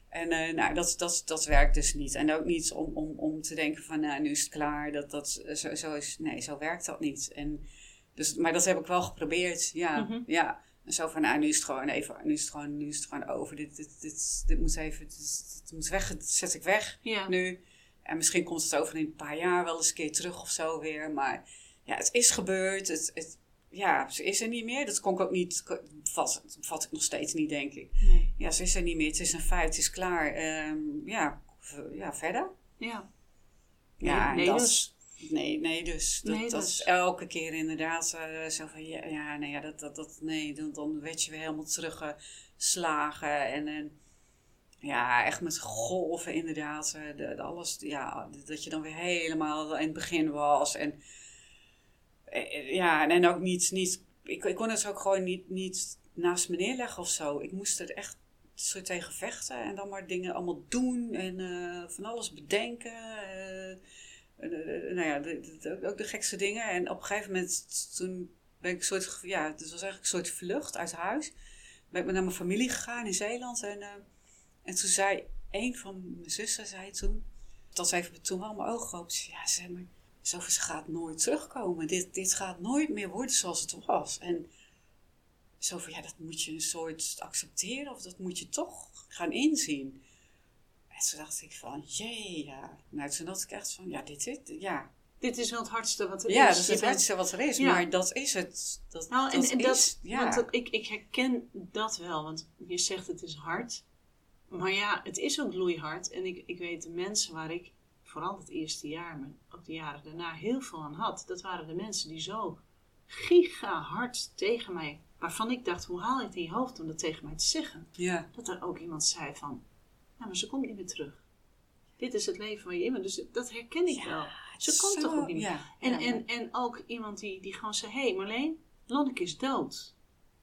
S2: en eh, nou, dat, dat, dat werkt dus niet. En ook niet om, om, om te denken van, nou, nu is het klaar. Dat, dat, zo, zo is, nee, zo werkt dat niet. En, dus, maar dat heb ik wel geprobeerd, ja.
S1: Mhm.
S2: ja. En zo van, nou, nu is het gewoon even, nu is het gewoon, nu is het gewoon over. Dit, dit, dit, dit moet even, dit, dit moet weg, dit zet ik weg
S1: Ja.
S2: nu. En misschien komt het over een paar jaar wel eens een keer terug of zo weer. Maar ja, het is gebeurd. Het, het, ja, ze is er niet meer. Dat kon ik ook niet, vat, vat ik nog steeds niet, denk ik.
S1: Nee.
S2: Ja, ze is er niet meer. Het is een feit, het is klaar. Ehm, ja, ja, verder.
S1: Ja.
S2: Ja,
S1: Nee, nee,
S2: dat,
S1: dus.
S2: Nee, nee, dus. Dat,
S1: Nee,
S2: dat
S1: dus.
S2: is elke keer inderdaad eh, zo van, ja, ja, nee, ja, dat, dat, dat, nee, dan, dan werd je weer helemaal teruggeslagen. En, en ja, echt met golven inderdaad. eh, De, de alles, ja, dat je dan weer helemaal in het begin was. En eh, ja, en ook niet, niet ik, ik kon het ook gewoon niet, niet naast me neerleggen of zo. Ik moest er echt zo tegen vechten en dan maar dingen allemaal doen en eh, van alles bedenken. eh, eh, eh, nou ja, ook de gekste dingen. En op een gegeven moment, toen ben ik een soort, ja, het was eigenlijk een soort vlucht uit huis. Ben ik naar mijn familie gegaan in Zeeland. En, eh, en toen zei een van mijn zussen, zei toen, dat ze even toen wel mijn ogen geopend. Ja, zeg maar, ze gaat nooit terugkomen. Dit, dit gaat nooit meer worden zoals het was. En zo van, ja, dat moet je een soort accepteren. Of dat moet je toch gaan inzien. En toen dacht ik van, jee, ja. Nou, toen dacht ik echt van, ja, dit, dit, ja.
S1: Dit is wel het hardste wat er
S2: Ja,
S1: is.
S2: dat is het hardste wat er is.
S1: Ja.
S2: Maar dat is het. Dat,
S1: Nou, en,
S2: dat
S1: en
S2: is,
S1: dat,
S2: ja.
S1: want dat, ik, ik herken dat wel, want je zegt het is hard. Maar ja, het is ook loeihard. En ik, ik weet de mensen waar ik, vooral het eerste jaar, maar ook de jaren daarna, heel veel aan had. Dat waren de mensen die zo giga hard tegen mij, waarvan ik dacht, hoe haal je het in je hoofd om dat tegen mij te zeggen?
S2: ja.
S1: Dat er ook iemand zei van, ja, maar ze komt niet meer terug. Dit is het leven waar je in bent. Dus dat herken ik wel. Ze komt toch ook niet meer.
S2: Ja,
S1: En, en, en ook iemand die, die gewoon zei: Hé hey Marleen, Lonneke is dood.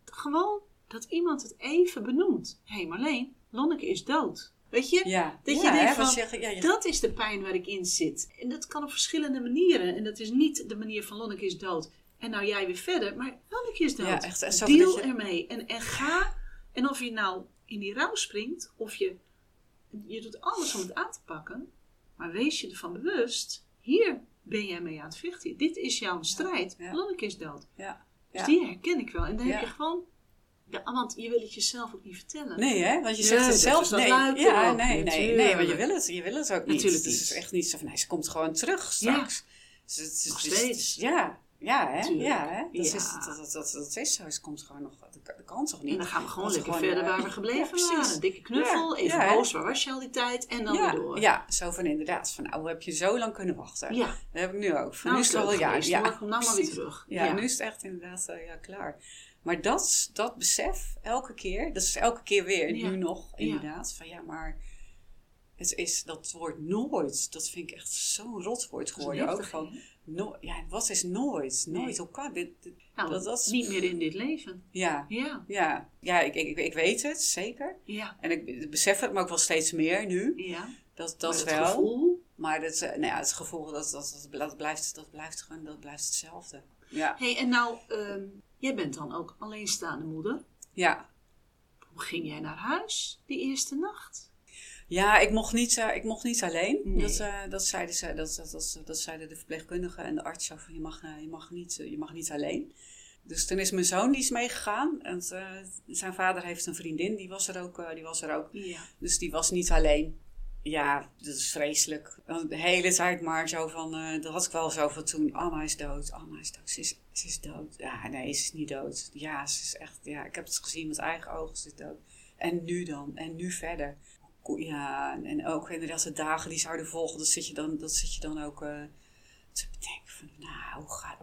S1: Gewoon dat iemand het even benoemt: Hé hey Marleen, Lonneke is dood. Weet je?
S2: Ja,
S1: Dat je denkt
S2: hè,
S1: van,
S2: je- ja, je-
S1: Dat is de pijn waar ik in zit. En dat kan op verschillende manieren. En dat is niet de manier van Lonneke is dood. En nou jij weer verder. Maar Lonneke is dood.
S2: Ja, echt, zo
S1: Deal ermee. En, en ga. En of je nou in die rouw springt. Of je... Je doet alles om het aan te pakken. Maar wees je ervan bewust. Hier ben jij mee aan het vechten. Dit is jouw strijd. Lonneke is dood.
S2: ja.
S1: Dus die herken ik wel. En dan
S2: Ja.
S1: heb je gewoon... Ja, want je wil het jezelf ook niet vertellen.
S2: Nee, hè? Want je zegt het
S1: dat
S2: zelf. Nee, ja, nee, nee, nee, want je wil het, je wil het ook niet.
S1: Natuurlijk
S2: Het is echt niet zo van, nee, ze komt gewoon terug straks. Dus het
S1: Nog steeds.
S2: Ja, ja, hè?
S1: Tuurlijk.
S2: Ja, hè? Dat,
S1: Ja.
S2: Is, dat, dat, dat, dat is zo. Ze komt gewoon nog, dat, kan toch niet?
S1: En dan gaan we gewoon lekker verder
S2: eh,
S1: waar we gebleven
S2: ja,
S1: waren. Een dikke knuffel,
S2: Ja,
S1: even boos, waar was je al die tijd? En dan weer door.
S2: ja, zo van inderdaad. Van, hoe heb je zo lang kunnen wachten?
S1: Ja.
S2: Dat heb ik nu ook. Van,
S1: Nou,
S2: nu
S1: is
S2: het al ja, ja.
S1: Kom nou maar weer terug.
S2: Ja,
S1: Ja.
S2: nu is het echt inderdaad eh, ja, klaar. Maar dat, dat besef, elke keer, dat is elke keer weer,
S1: Ja.
S2: nu nog, inderdaad. Van ja, maar het is dat woord nooit, dat vind ik echt zo'n rotwoord geworden. Ook van, no, ja, wat is nooit? Nooit, hoe kan dit? dit-
S1: Nou,
S2: dat, dat is,
S1: niet meer in dit leven.
S2: ja,
S1: Ja,
S2: ja, ja ik, ik, ik weet het, zeker.
S1: ja,
S2: En ik besef het me ook wel steeds meer nu.
S1: ja.
S2: Dat, dat
S1: Maar het
S2: wel.
S1: gevoel.
S2: Maar dat, eh, nou ja, het gevoel, dat, dat, dat, dat, blijft, dat blijft gewoon dat blijft hetzelfde. Ja.
S1: hey, en nou, ehm, jij bent dan ook alleenstaande moeder.
S2: Ja.
S1: Hoe ging jij naar huis die eerste nacht?
S2: Ja, ik mocht niet, eh, ik mocht niet alleen.
S1: Nee.
S2: Dat, eh, dat, zeiden ze, dat, dat, dat, dat zeiden de verpleegkundigen en de arts. Van, je, mag, eh, je, mag niet, je mag niet alleen. Dus toen is mijn zoon die is meegegaan. En zijn vader heeft een vriendin, die was er ook. die was er ook.
S1: Ja.
S2: Dus die was niet alleen. Ja, dat is vreselijk. De hele tijd maar zo van, eh, dat had ik wel zo van toen, Anna is dood, Anna is dood, ze is, ze is dood. Ja, nee, ze is niet dood. Ja, ze is echt, ja, ik heb het gezien met eigen ogen, ze is dood. En nu dan, en nu verder. Ja, en- ook inderdaad de dagen die zouden volgen, dat zit je dan, dat zit je dan ook eh, te bedenken van, nou, hoe ga,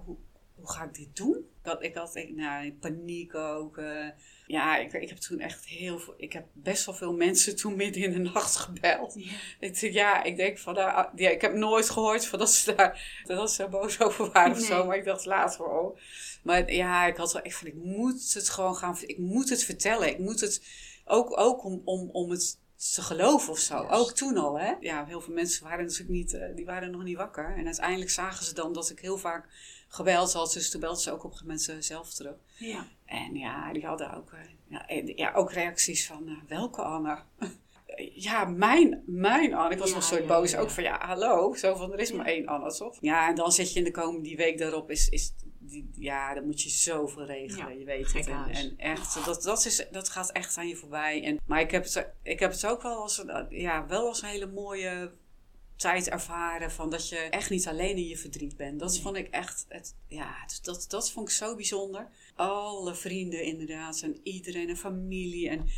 S2: hoe ga ik dit doen? Had, ik had nou, paniek ook. eh. ja, ik, ik heb toen echt heel veel, ik heb best wel veel mensen toen midden in de nacht gebeld.
S1: Ja.
S2: Ik denk, ja, ik denk van, nou, ja, ik heb nooit gehoord van dat ze daar, dat ze daar boos over waren of zo. Maar ik dacht later, oh. Maar ja, ik had wel echt van, ik moet het gewoon gaan, ik moet het vertellen. Ik moet het, ook, ook om, om, om het te geloven of zo. Ook toen al, hè. Ja, heel veel mensen waren natuurlijk niet, eh, die waren nog niet wakker. En uiteindelijk zagen ze dan dat ik heel vaak gebeld had. Dus toen belden ze ook op een gegeven moment zelf terug.
S1: Ja.
S2: En ja, die hadden ook, eh, ja, en- ja, ook reacties van, eh, welke Anne? <laughs> Ja, mijn, mijn Anne. Ik was
S1: Ja,
S2: nog zo boos. Ook van, ja, hallo. Zo van, er is maar één Anne, toch? Ja, en dan zit je in de komende die week daarop. Is, is, die, ja, dan moet je zoveel regelen.
S1: Ja,
S2: je weet het. En, en echt, dat, dat, is, dat gaat echt aan je voorbij. En, maar ik heb, het, ik heb het ook wel als, een- ja, wel als een hele mooie tijd ervaren van dat je echt niet alleen in je verdriet bent. Dat
S1: Nee.
S2: vond ik echt, het, ja, dat, dat vond ik zo bijzonder. Alle vrienden inderdaad en iedereen en familie en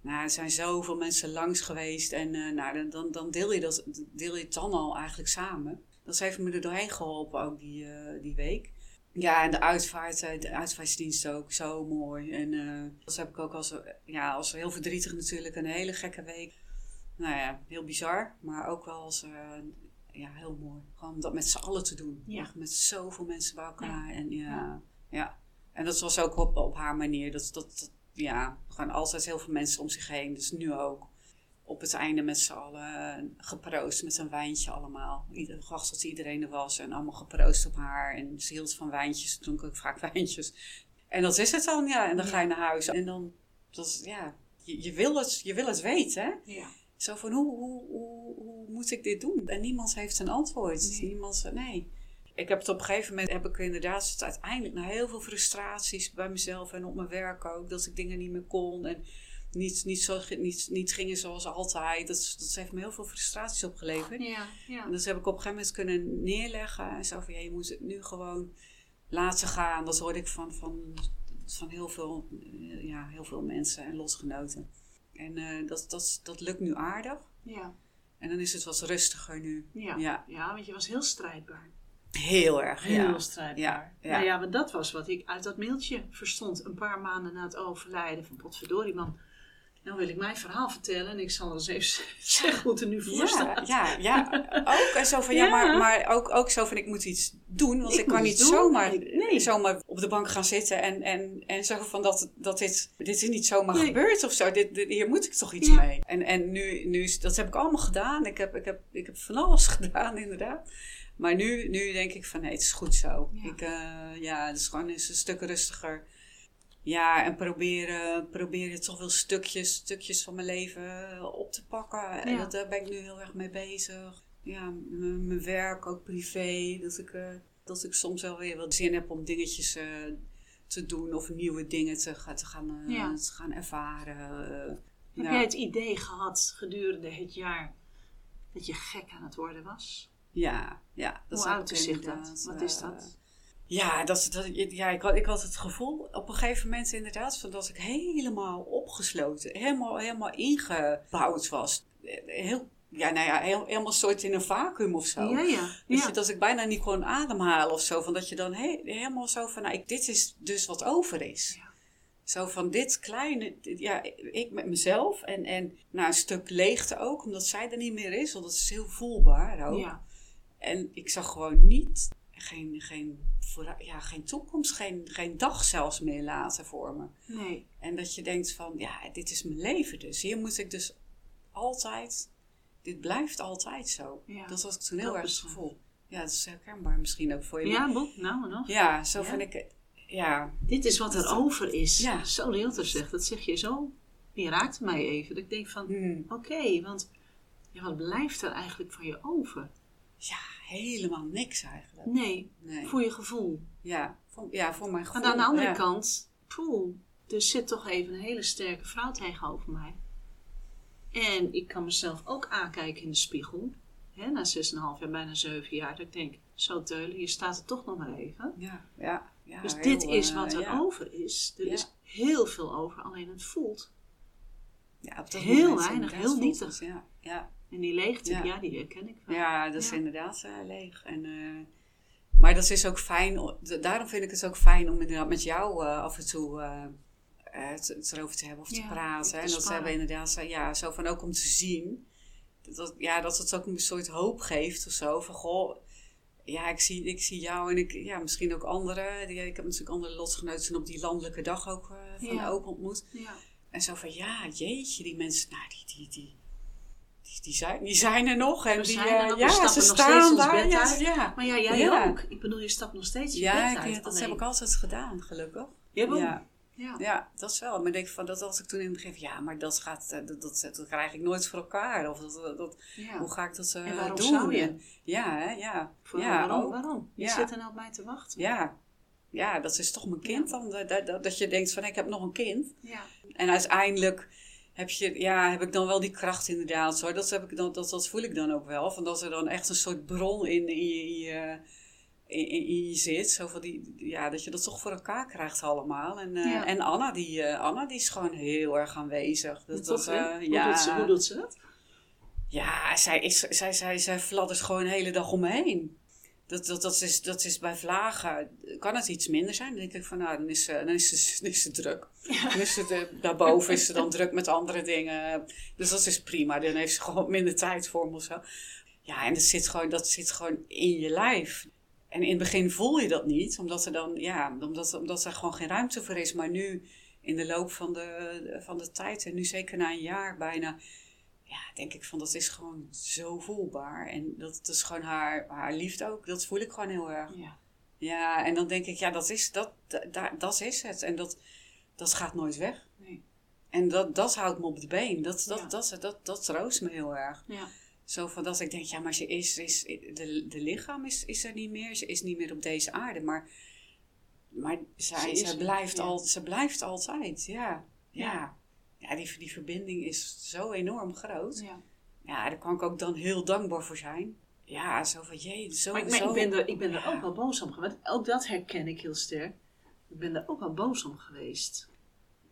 S2: nou, er zijn zoveel mensen langs geweest en eh, nou, dan- dan, deel, je dat, deel je het dan al eigenlijk samen. Dat heeft me er doorheen geholpen ook die, eh, die week. Ja, en de uitvaart, eh, de uitvaartdienst ook, zo mooi. En dat heb ik ook als, ja, als heel verdrietig natuurlijk, een hele gekke week. Nou ja, heel bizar, maar ook wel als, eh, ja, heel mooi. Gewoon dat met z'n allen te doen.
S1: Ja.
S2: Echt met zoveel mensen bij elkaar. En ja, ja. En dat was ook op, op haar manier. Dat, dat, dat, ja, gewoon altijd heel veel mensen om zich heen. Dus nu ook. Op het einde met z'n allen geproost met een wijntje allemaal. Ieder, gewacht tot iedereen er was. En allemaal geproost op haar. En ze hield van wijntjes. Toen ook vaak <laughs> wijntjes. En dat is het dan, ja. En dan ga je naar huis. En dan, dat is, ja, je, je, wil het, je wil het weten, hè.
S1: Ja.
S2: Zo van, hoe, hoe, hoe, hoe moet ik dit doen? En niemand heeft een antwoord.
S1: Nee.
S2: Niemand zegt, nee. Ik heb het op een gegeven moment, heb ik inderdaad het uiteindelijk na heel veel frustraties bij mezelf en op mijn werk ook, dat ik dingen niet meer kon en niet, niet, zo, niet, niet gingen zoals altijd. Dat, dat heeft me heel veel frustraties opgeleverd.
S1: Ja. Ja.
S2: En dus heb ik op een gegeven moment kunnen neerleggen en zo van, ja, je moet het nu gewoon laten gaan. Dat hoorde ik van, van, van heel, veel, eh, ja, heel veel mensen en lotgenoten. En eh, dat, dat, dat lukt nu aardig.
S1: Ja.
S2: En dan is het wat rustiger nu.
S1: Ja.
S2: Ja.
S1: ja, want je was heel strijdbaar.
S2: Heel erg,
S1: Heel
S2: ja.
S1: strijdbaar.
S2: Ja, ja.
S1: Nou ja, want dat was wat ik uit dat mailtje verstond. Een paar maanden na het overlijden van potverdorie man. Nou wil ik mijn verhaal vertellen en ik zal eens even <laughs> zeggen hoe het er nu voor
S2: Ja,
S1: staat.
S2: ja, ja. Ook en zo van, ja,
S1: Ja.
S2: maar, maar ook, ook zo van, ik moet iets doen. Want
S1: Ik
S2: kan niet
S1: doen.
S2: zomaar,
S1: Nee,
S2: zomaar op de bank gaan zitten en, en, en zo van, dat, dat dit, dit is niet zomaar
S1: Nee.
S2: gebeurd of zo. Dit, dit- hier moet ik toch iets
S1: Ja.
S2: mee. En, en nu, nu, dat heb ik allemaal gedaan. Ik heb, ik heb, ik heb van alles <laughs> gedaan, inderdaad. Maar nu, nu denk ik van, nee, het is goed zo.
S1: Ja.
S2: Ik, eh, ja, het is gewoon eens een stuk rustiger. Ja, en proberen, proberen toch wel stukjes, stukjes van mijn leven op te pakken. En
S1: Ja.
S2: dat, daar ben ik nu heel erg mee bezig. Ja, mijn werk, ook privé. Dat ik, eh, dat ik soms wel weer wat zin heb om dingetjes eh, te doen of nieuwe dingen te, gaan- te, gaan, eh,
S1: Ja.
S2: te gaan ervaren. Eh,
S1: Heb
S2: ja.
S1: jij het idee gehad gedurende het jaar dat je gek aan het worden was?
S2: Ja, ja. Dat
S1: Hoe is dat? Wat is
S2: eh,
S1: dat?
S2: Ja, dat, dat, ja ik, had, ik had het gevoel op een gegeven moment inderdaad van dat ik helemaal opgesloten, helemaal, helemaal ingebouwd was. Heel, ja, nou ja, heel, helemaal soort in een vacuüm of zo.
S1: Ja, ja.
S2: Je, dat ik bijna niet kon ademhalen of zo. Van dat je dan he- helemaal zo van, nou, ik, dit is dus wat over is.
S1: Ja.
S2: Zo van dit kleine, dit- ja, ik met mezelf en, en nou, een stuk leegte ook, omdat zij er niet meer is. Want dat is heel voelbaar ook.
S1: ja.
S2: En ik zag gewoon niet, geen, geen, ja, geen toekomst, geen, geen dag zelfs meer later voor me.
S1: Nee.
S2: En dat je denkt van, ja, dit is mijn leven dus. Hier moet ik dus altijd, dit blijft altijd zo.
S1: Ja,
S2: dat was toen heel
S1: dat
S2: erg het gevoel. Ja, dat is herkenbaar misschien ook voor je.
S1: Ja, boek, nou nog.
S2: Ja, zo
S1: Ja?
S2: vind ik, het- ja,
S1: Dit is wat er over is.
S2: Ja.
S1: Zo Rielter zegt, dat zeg je zo. Je raakt mij even. Dat ik denk van,
S2: hmm,
S1: oké, want ja, wat blijft er eigenlijk van je over?
S2: Ja, helemaal niks eigenlijk.
S1: Nee,
S2: Nee,
S1: voor je gevoel.
S2: ja, voor, ja, voor mijn gevoel.
S1: Maar aan de andere
S2: ja.
S1: kant, poeh, er zit toch even een hele sterke vrouw tegenover mij. En ik kan mezelf ook aankijken in de spiegel. Hè, na 6,5 jaar, bijna 7 jaar. Dat ik denk, zo Teulen, je staat er toch nog maar even.
S2: Ja, ja, ja.
S1: dus
S2: heel,
S1: dit is
S2: eh,
S1: wat er over is. Er
S2: Ja.
S1: is heel veel over, alleen het voelt.
S2: Ja, op dat
S1: Heel weinig, heel nietig.
S2: Ja, ja.
S1: En die leegte,
S2: Ja.
S1: ja, die herken ik wel.
S2: Ja, dat is
S1: Ja.
S2: inderdaad eh, leeg. En, eh, maar dat is ook fijn. Daarom vind ik het ook fijn om inderdaad met jou eh, af en toe het, het erover te hebben of te
S1: Ja,
S2: praten.
S1: te
S2: En dat ze hebben inderdaad zo, ja, zo van ook om te zien. Dat, ja, dat het ook een soort hoop geeft of zo. Van goh, ja, ik zie, ik zie jou en ik, ja, misschien ook anderen. Die, ik heb natuurlijk andere lotgenoten op die landelijke dag ook, van ook ontmoet.
S1: Ja.
S2: En zo van, ja, jeetje, die mensen, nou, die, die, die, die, zijn, die zijn er nog. En
S1: We
S2: die,
S1: er
S2: eh,
S1: nog,
S2: ja, ze staan daar. Ja, ja.
S1: Maar ja, jij
S2: Ja.
S1: ook. Ik bedoel, je stapt nog steeds je
S2: Ja,
S1: bed
S2: ik,
S1: uit.
S2: dat
S1: alleen.
S2: heb ik altijd gedaan, gelukkig.
S1: Ja.
S2: Ja,
S1: Ja.
S2: ja, dat is wel. Maar denk van, dat had ik toen in het begin ja, maar dat, gaat, eh, dat, dat, dat krijg ik nooit voor elkaar. Of dat, dat,
S1: Ja.
S2: hoe ga ik dat eh,
S1: En waarom
S2: doen?
S1: zou je?
S2: En- Ja, hè, ja.
S1: Voor-
S2: ja,
S1: waarom? waarom? Je
S2: Ja.
S1: zit er nou op mij te wachten.
S2: Ja. ja, dat is toch mijn kind dan. Dat, dat, dat je denkt van, ik heb nog een kind.
S1: Ja.
S2: En uiteindelijk heb, je, ja, heb ik dan wel die kracht inderdaad. Hoor. Dat, heb ik dan, dat, dat voel ik dan ook wel. Van dat er dan echt een soort bron in, in, je, in, je, in, in- in je zit. Zo van die, ja, dat je dat toch voor elkaar krijgt allemaal. En, eh,
S1: Ja.
S2: en Anna, die, eh, Anna die is gewoon heel erg aanwezig. Dat, eh,
S1: hoe,
S2: ja,
S1: doet ze, hoe doet ze dat?
S2: ja, zij, is, zij, zij, zij fladdert gewoon de hele dag om me heen. Dat, dat, dat, is, dat is bij vlagen, kan het iets minder zijn? Dan denk ik van, nou, dan is ze, dan is ze, <laughs> dan is ze druk. Dan is ze de- daarboven is ze dan druk met andere dingen. Dus dat is prima. Dan heeft ze gewoon minder tijd voor me of zo. Ja, en dat zit, gewoon, dat zit gewoon in je lijf. En in het begin voel je dat niet, omdat er dan, ja, omdat, omdat er gewoon geen ruimte voor is. Maar nu, in de loop van de, van de tijd, en nu zeker na een jaar bijna, ja, denk ik van dat is gewoon zo voelbaar. En dat, dat is gewoon haar, haar liefde ook. Dat voel ik gewoon heel erg.
S1: Ja.
S2: Ja, en dan denk ik, ja, dat is, dat, dat, dat, is het. En dat, dat gaat nooit weg.
S1: Nee.
S2: En dat, dat houdt me op de been. Dat, dat,
S1: Ja.
S2: dat, dat, dat, troost me heel erg.
S1: Ja.
S2: Zo van dat ik denk, ja, maar ze is, is, de, de lichaam is, is er niet meer. Ze is niet meer op deze aarde. Maar, maar zij,
S1: Ze
S2: zij, blijft al, ze blijft altijd. Ja, ja. ja. Die, die verbinding is zo enorm groot.
S1: ja.
S2: Ja, daar kan ik ook dan heel dankbaar voor zijn. Ja, zo van, jee, zo,
S1: Maar ik, maar
S2: zo.
S1: ik ben er, ik ben er
S2: Ja.
S1: ook wel boos om geweest. Ook dat herken ik heel sterk. Ik ben er ook wel boos om geweest.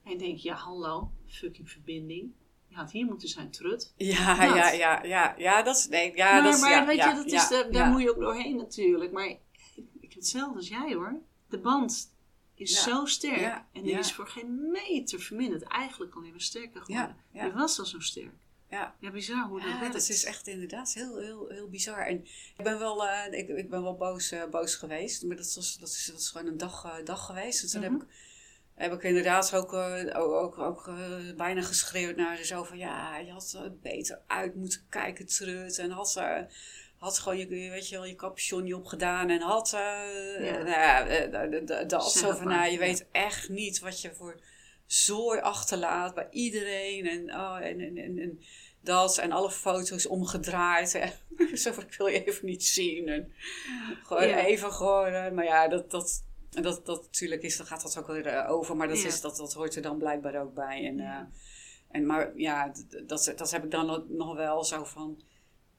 S1: En denk, ja, hallo, fucking verbinding. Je had hier moeten zijn, trut.
S2: Ja,
S1: Dat.
S2: ja, ja, ja, ja, dat is, nee, ja,
S1: maar
S2: dat is,
S1: maar
S2: ja,
S1: weet
S2: ja,
S1: je, dat is,
S2: ja,
S1: daar,
S2: ja.
S1: moet je ook doorheen natuurlijk. Maar ik, ik heb hetzelfde als jij hoor. De band is zo sterk. En die is voor geen meter verminderd. Eigenlijk alleen maar sterker geworden. Die was al zo sterk.
S2: Ja.
S1: Ja, bizar hoe dat
S2: Ja,
S1: werkt.
S2: dat is echt inderdaad heel, heel, heel bizar. En ik ben wel, eh, ik, ik ben wel boos, eh, boos geweest. Maar dat, was, dat, is, dat is gewoon een dag, eh, dag geweest. Dus toen
S1: Mhm.
S2: heb, ik, heb ik inderdaad ook, ook, ook, bijna geschreeuwd naar ze. Zo van, ja, je had er beter uit moeten kijken, trut. En had, eh, had gewoon je, weet je wel, je capuchon niet opgedaan. En had, eh
S1: Ja.
S2: nou ja, eh, dat zo van, nou, je weet echt niet wat je voor zooi achterlaat bij iedereen. En, oh, en, en, en, en dat en alle foto's omgedraaid. En <laughs> zo van, ik wil je even niet zien. En gewoon
S1: Ja.
S2: even gewoon. eh, Maar ja, dat, dat, dat, dat natuurlijk is, dan gaat dat ook weer eh, over. Maar dat,
S1: Ja.
S2: is, dat, dat hoort er dan blijkbaar ook bij. En, eh, en maar ja, dat, dat heb ik dan nog wel zo van.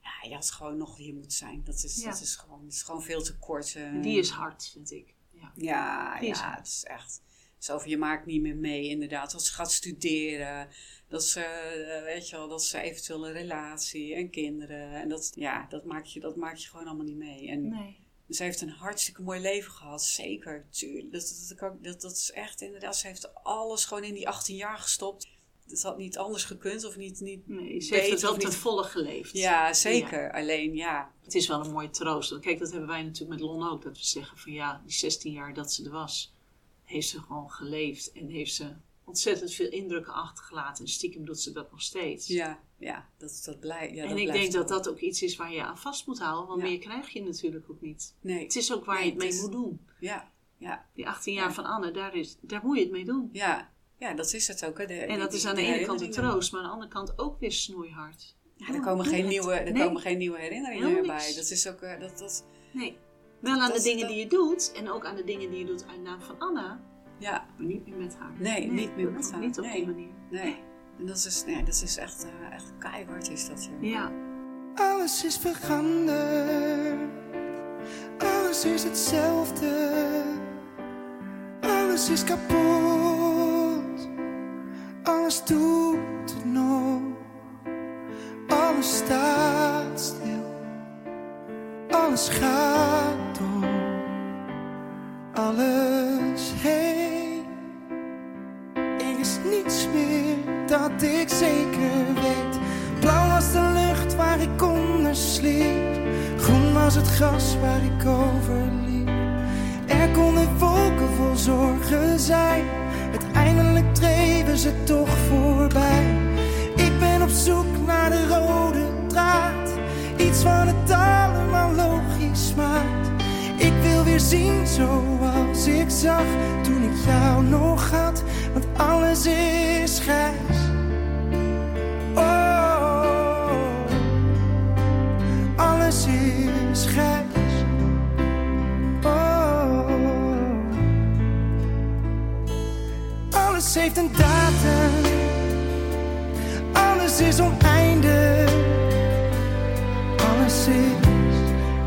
S2: Ja, je had gewoon nog hier moeten zijn. Dat is,
S1: Ja.
S2: dat is, gewoon, dat is gewoon veel te kort. eh.
S1: Die is hard, vind ik. Ja.
S2: Ja,
S1: Die
S2: ja, het is echt. Zo je maakt niet meer mee, inderdaad. Dat ze gaat studeren. Dat ze, eh, weet je wel, dat ze eventueel een relatie en kinderen. En dat, ja, dat maak je, dat maak je gewoon allemaal niet mee. En
S1: Nee.
S2: ze heeft een hartstikke mooi leven gehad, zeker. Tuurlijk. Dat, dat, dat, dat is echt inderdaad, ze heeft alles gewoon in die 18 jaar gestopt. Dat had niet anders gekund of niet. niet
S1: Nee, ze heeft het wel ten
S2: niet-
S1: volle geleefd.
S2: Ja, zeker. Alleen ja,
S1: Het is wel een mooie troost. Kijk, dat hebben wij natuurlijk met Lon ook. Dat we zeggen van ja, die 16 jaar dat ze er was, heeft ze gewoon geleefd. En heeft ze ontzettend veel indrukken achtergelaten. En stiekem doet ze dat nog steeds.
S2: ja, ja, dat, dat blijft. Ja,
S1: en
S2: dat
S1: ik denk dat dat ook iets is waar je aan vast moet houden. Want
S2: Ja.
S1: meer krijg je natuurlijk ook niet.
S2: Nee,
S1: Het is ook waar
S2: Nee,
S1: je het mee
S2: het is-
S1: moet doen.
S2: ja, ja.
S1: Die 18 jaar
S2: Ja.
S1: van Anne, daar, is, daar moet je het mee doen.
S2: Ja, ja, dat is het ook. Hè. De-
S1: En
S2: die-
S1: dat is aan de ene kant een troost, maar aan de andere kant ook weer snoeihard.
S2: Ja, er komen, geen nieuwe, er
S1: Nee.
S2: komen geen nieuwe herinneringen meer bij. Dat is ook... eh, Dat, dat,
S1: Nee. Wel aan
S2: Dat-
S1: de dingen die je doet en ook aan de dingen die je doet uit naam van Anna,
S2: ja,
S1: maar niet meer met haar.
S2: Nee, niet meer met haar.
S1: Niet op
S2: Nee.
S1: die manier.
S2: nee. En dat is, nee, dat is echt, eh, echt keihard is dat. Ja.
S1: Ja.
S3: Alles is veranderd. Alles is hetzelfde. Alles is kapot. Alles doet het nog. Alles staat stil. Alles gaat door. Alles heen. Er is niets meer dat ik zeker weet. Blauw was de lucht waar ik onder sliep. Groen was het gras waar ik over liep. Er konden wolken vol zorgen zijn. Uiteindelijk dreven ze toch voorbij. Ik ben op zoek naar de rode draad. Iets wat het allemaal logisch maakt. Ik wil weer zien zoals ik zag toen ik jou nog had. Want alles is grijs. Oh, alles is grijs. Alles heeft een datum. Alles is oneindig. Alles is,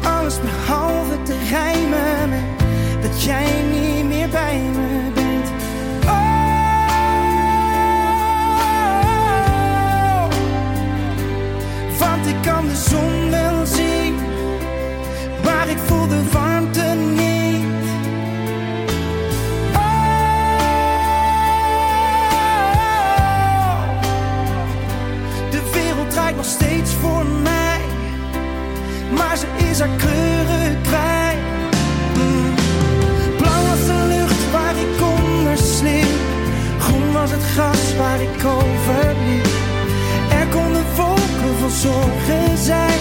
S3: alles behalve te rijmen dat jij niet meer bij me bent. Oh, want ik kan de zon wel zien, maar ik voel de warmte is kleuren kwijt. Blauw was de lucht waar ik onder sliep, groen was het gras waar ik over liep. Er konden wolken vol zorgen zijn,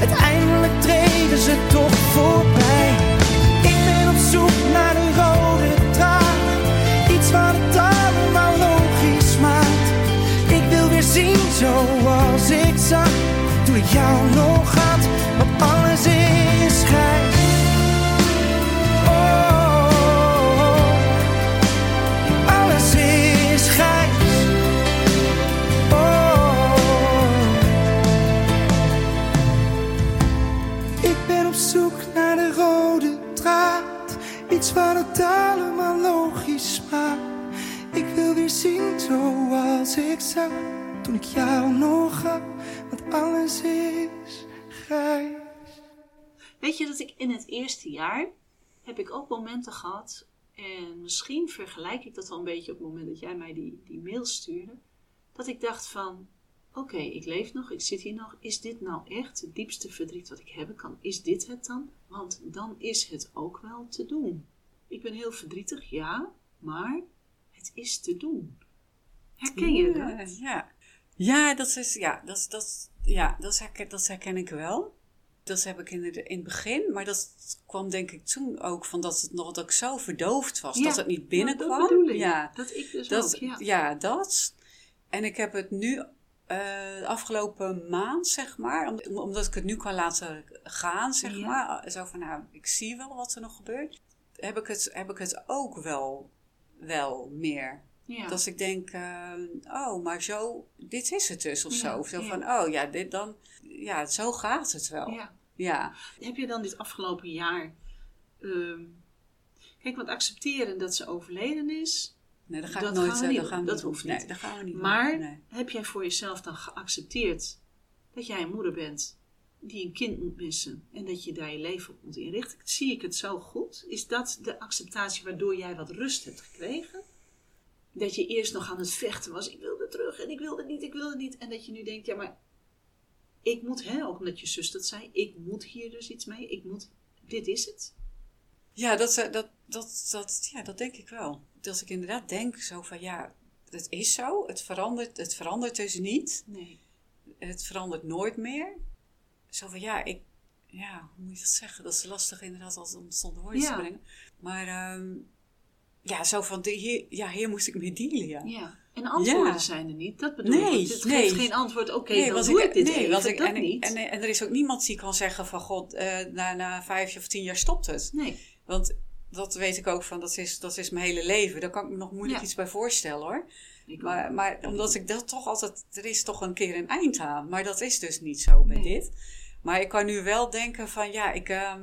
S3: uiteindelijk treden ze toch voorbij. Ik ben op zoek naar de rode draad, iets wat het allemaal logisch maakt. Ik wil weer zien zoals ik zag toen ik jou nog had, toen ik jou nog had, want alles is grijs.
S1: Weet je dat ik in het eerste jaar heb ik ook momenten gehad En misschien vergelijk ik dat wel een beetje op het moment dat jij mij die, die mail stuurde. Dat ik dacht van, oké, ik leef nog, ik zit hier nog. Is dit nou echt het diepste verdriet wat ik hebben kan? Is dit het dan? Want dan is het ook wel te doen. Ik ben heel verdrietig, ja, maar het is te doen. Herken je
S2: ja,
S1: dat?
S2: Ja, ja dat, is, ja, dat, dat, ja dat, herken, dat herken ik wel. Dat heb ik in het, in het begin, maar dat kwam denk ik toen ook van dat, het nog, dat ik zo verdoofd was.
S1: Ja,
S2: dat het niet binnenkwam.
S1: Dat bedoel ik.
S2: Ja,
S1: Dat ik dus
S2: dat,
S1: ook, ja.
S2: ja. dat. En ik heb het nu, eh, de afgelopen maand, zeg maar, om- omdat ik het nu kan laten gaan, zeg
S1: Ja.
S2: maar. Zo van, nou, ik zie wel wat er nog gebeurt. Heb ik het, heb ik het ook wel, wel meer.
S1: Ja.
S2: Dat ik denk, eh, oh, maar zo, dit is het dus, of
S1: Ja,
S2: zo. Of zo
S1: ja.
S2: van, oh ja, dit dan, ja, zo gaat het wel.
S1: ja. Heb je dan dit afgelopen jaar... ehm, kijk, want accepteren dat ze overleden is...
S2: nee, dat ga
S1: Dat
S2: nooit
S1: gaan we
S2: eh,
S1: niet
S2: dat gaan we
S1: doen.
S2: niet
S1: Dat hoeft niet.
S2: Nee, dat gaan we niet
S1: Maar.
S2: Nee.
S1: heb jij voor jezelf dan geaccepteerd dat jij een moeder bent die een kind moet missen en dat je daar je leven op moet inrichten? Zie ik het zo goed? Is dat de acceptatie waardoor jij wat rust hebt gekregen? Dat je eerst nog aan het vechten was, ik wilde terug en ik wilde niet, ik wilde niet. En dat je nu denkt, ja maar ik moet, hè, ook omdat je zus dat zei, ik moet hier dus iets mee, ik moet, dit is het.
S2: Ja, dat, eh, dat, dat, dat, ja, dat denk ik wel. Dat ik inderdaad denk zo van, ja, het is zo. Het verandert, het verandert dus niet.
S1: Nee.
S2: Het verandert nooit meer. Zo van, ja, ik, ja, hoe moet je dat zeggen? Dat is lastig inderdaad als om het zonder woorden
S1: Ja.
S2: te brengen. Maar, ehm, ja, zo van, de, hier, ja, hier moest ik mee dealen, ja.
S1: Ja. En antwoorden
S2: Ja.
S1: zijn er niet, dat bedoel
S2: Nee,
S1: ik. Het
S2: nee.
S1: geeft geen antwoord, oké, dan
S2: want
S1: doe ik, dit
S2: nee,
S1: even,
S2: ik,
S1: dat
S2: en,
S1: niet.
S2: En, en er is ook niemand die kan zeggen van, god, eh, na, na vijf of tien jaar stopt het.
S1: nee.
S2: Want dat weet ik ook van, dat is, dat is mijn hele leven. Daar kan ik me nog moeilijk
S1: Ja.
S2: iets bij voorstellen hoor.
S1: Ik
S2: Maar, maar omdat ik dat toch altijd, er is toch een keer een eind aan. Maar dat is dus niet zo bij
S1: Nee.
S2: dit. Maar ik kan nu wel denken van, ja, ik, ehm,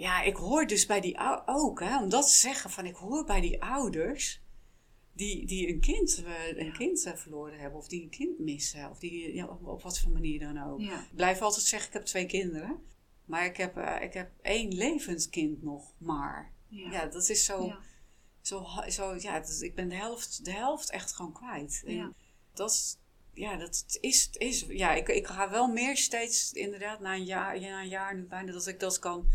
S2: ja, ik hoor dus bij die ook, hè, om dat te zeggen van, ik hoor bij die ouders die, die een kind, eh, een kind eh, verloren hebben. Of die een kind missen. Of die, ja, op, op wat voor manier dan ook.
S1: Ja.
S2: Ik blijf altijd zeggen, ik heb twee kinderen. Maar ik heb, eh, ik heb één levend kind nog maar.
S1: Ja.
S2: Dat is zo,
S1: Ja.
S2: zo, zo ja, dat ik ben de helft, de helft echt gewoon kwijt. En
S1: Ja.
S2: dat is, ja, dat is, is, ja, ik, ik ga wel meer steeds, inderdaad, na een jaar, ja, een jaar nu bijna, dat ik dat kan,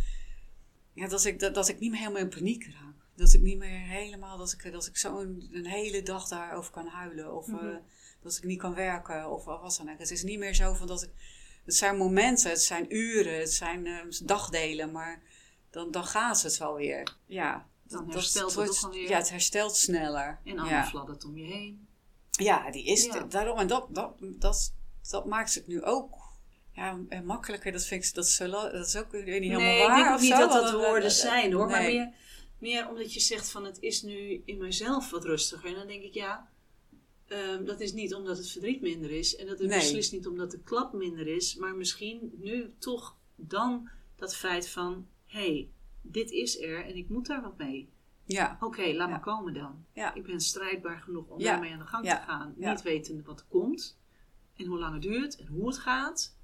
S2: ja, dat ik, dat, dat ik niet meer helemaal in paniek raak. Dat ik niet meer helemaal, dat ik, dat ik zo een, een hele dag daarover kan huilen. Of
S1: Mhm.
S2: eh, dat ik niet kan werken, of wat dan ook. Het is niet meer zo van dat ik, het zijn momenten, het zijn uren, het zijn eh, dagdelen, maar dan, dan gaat het wel weer. Ja.
S1: Dan herstelt
S2: dat
S1: het
S2: wordt-
S1: alweer.
S2: Ja, het herstelt sneller.
S1: En Anne
S2: ja.
S1: fladdert om je heen.
S2: ja, die is
S1: Ja.
S2: daarom. En dat, dat, dat, dat maakt het nu ook ja, eh, makkelijker. Dat vind ik dat is, zo, dat is ook weer niet helemaal
S1: nee,
S2: waar.
S1: ik denk ook
S2: of
S1: niet
S2: zo,
S1: dat dat woorden zijn hoor. Maar meer, meer omdat je zegt van het is nu in mijzelf wat rustiger. En dan denk ik ja, ehm, dat is niet omdat het verdriet minder is. En dat is
S2: Nee.
S1: beslist niet omdat de klap minder is. Maar misschien nu toch dan dat feit van hé, hey, dit is er en ik moet daar wat mee.
S2: Ja,
S1: Oké, laat
S2: Ja.
S1: maar komen dan.
S2: ja,
S1: Ik ben strijdbaar genoeg om daarmee aan de gang te gaan. Niet wetende wat er komt. En hoe lang het duurt en hoe het gaat.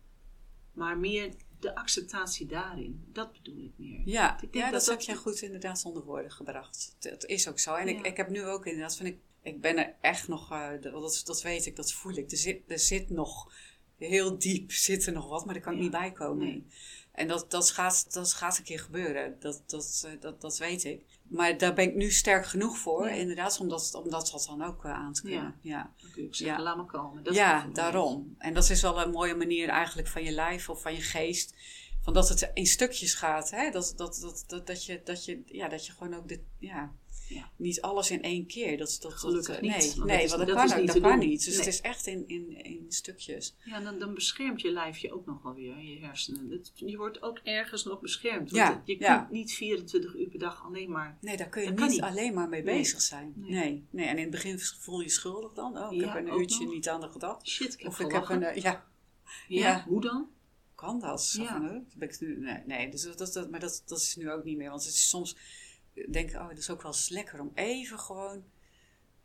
S1: Maar meer de acceptatie daarin. Dat bedoel ik meer.
S2: ja.
S1: Ik denk
S2: ja dat,
S1: dat
S2: heb
S1: dat-
S2: je goed inderdaad zonder woorden gebracht. Dat is ook zo. En
S1: Ja.
S2: ik, ik heb nu ook inderdaad, vind ik, ik ben er echt nog, eh, dat, dat weet ik, dat voel ik. Er zit, er zit nog, heel diep <laughs> zit er nog wat, maar daar kan ik
S1: Ja.
S2: niet bij komen.
S1: Nee.
S2: En dat, dat, gaat, dat gaat een keer gebeuren, dat, dat, eh, dat, dat weet ik. Maar daar ben ik nu sterk genoeg voor,
S1: Ja.
S2: inderdaad, omdat, omdat dat dan ook eh, aan te kunnen. Ja,
S1: kun je ook zeggen,
S2: Ja.
S1: laat maar komen. Dat
S2: ja daarom. En dat is wel een mooie manier eigenlijk van je lijf of van je geest. Van dat het in stukjes gaat. Hè? Dat, dat, dat, dat, dat, je, dat, je, ja, dat je gewoon ook dit, ja,
S1: Ja.
S2: niet alles in één keer. Dat, dat,
S1: Gelukkig
S2: dat,
S1: niet,
S2: Nee,
S1: want dat
S2: nee want dat,
S1: dat
S2: kan,
S1: niet
S2: dat kan niet. Dus het is echt in, in, in stukjes.
S1: Ja, dan, dan beschermt je lijf je ook nog wel weer, je hersenen. Het, je wordt ook ergens nog beschermd. Want
S2: Ja,
S1: het- je
S2: ja.
S1: kunt niet 24 uur per dag alleen maar...
S2: Nee, daar kun je
S1: Dat
S2: niet,
S1: niet.
S2: alleen maar mee
S1: Nee.
S2: bezig zijn.
S1: Nee.
S2: Nee. nee. En in het begin voel je je schuldig dan. Oh, ik heb een uurtje
S1: nog.
S2: niet aan de gedacht.
S1: Shit, ik heb
S2: Of ik heb een, eh, ja,
S1: ja,
S2: ja.
S1: hoe dan?
S2: Kan dat?
S1: Ja.
S2: ben ik nu, nee, nee dus dat, dat, maar dat, dat is nu ook niet meer. Want het is soms, denk ik, oh, dat is ook wel eens lekker om even gewoon...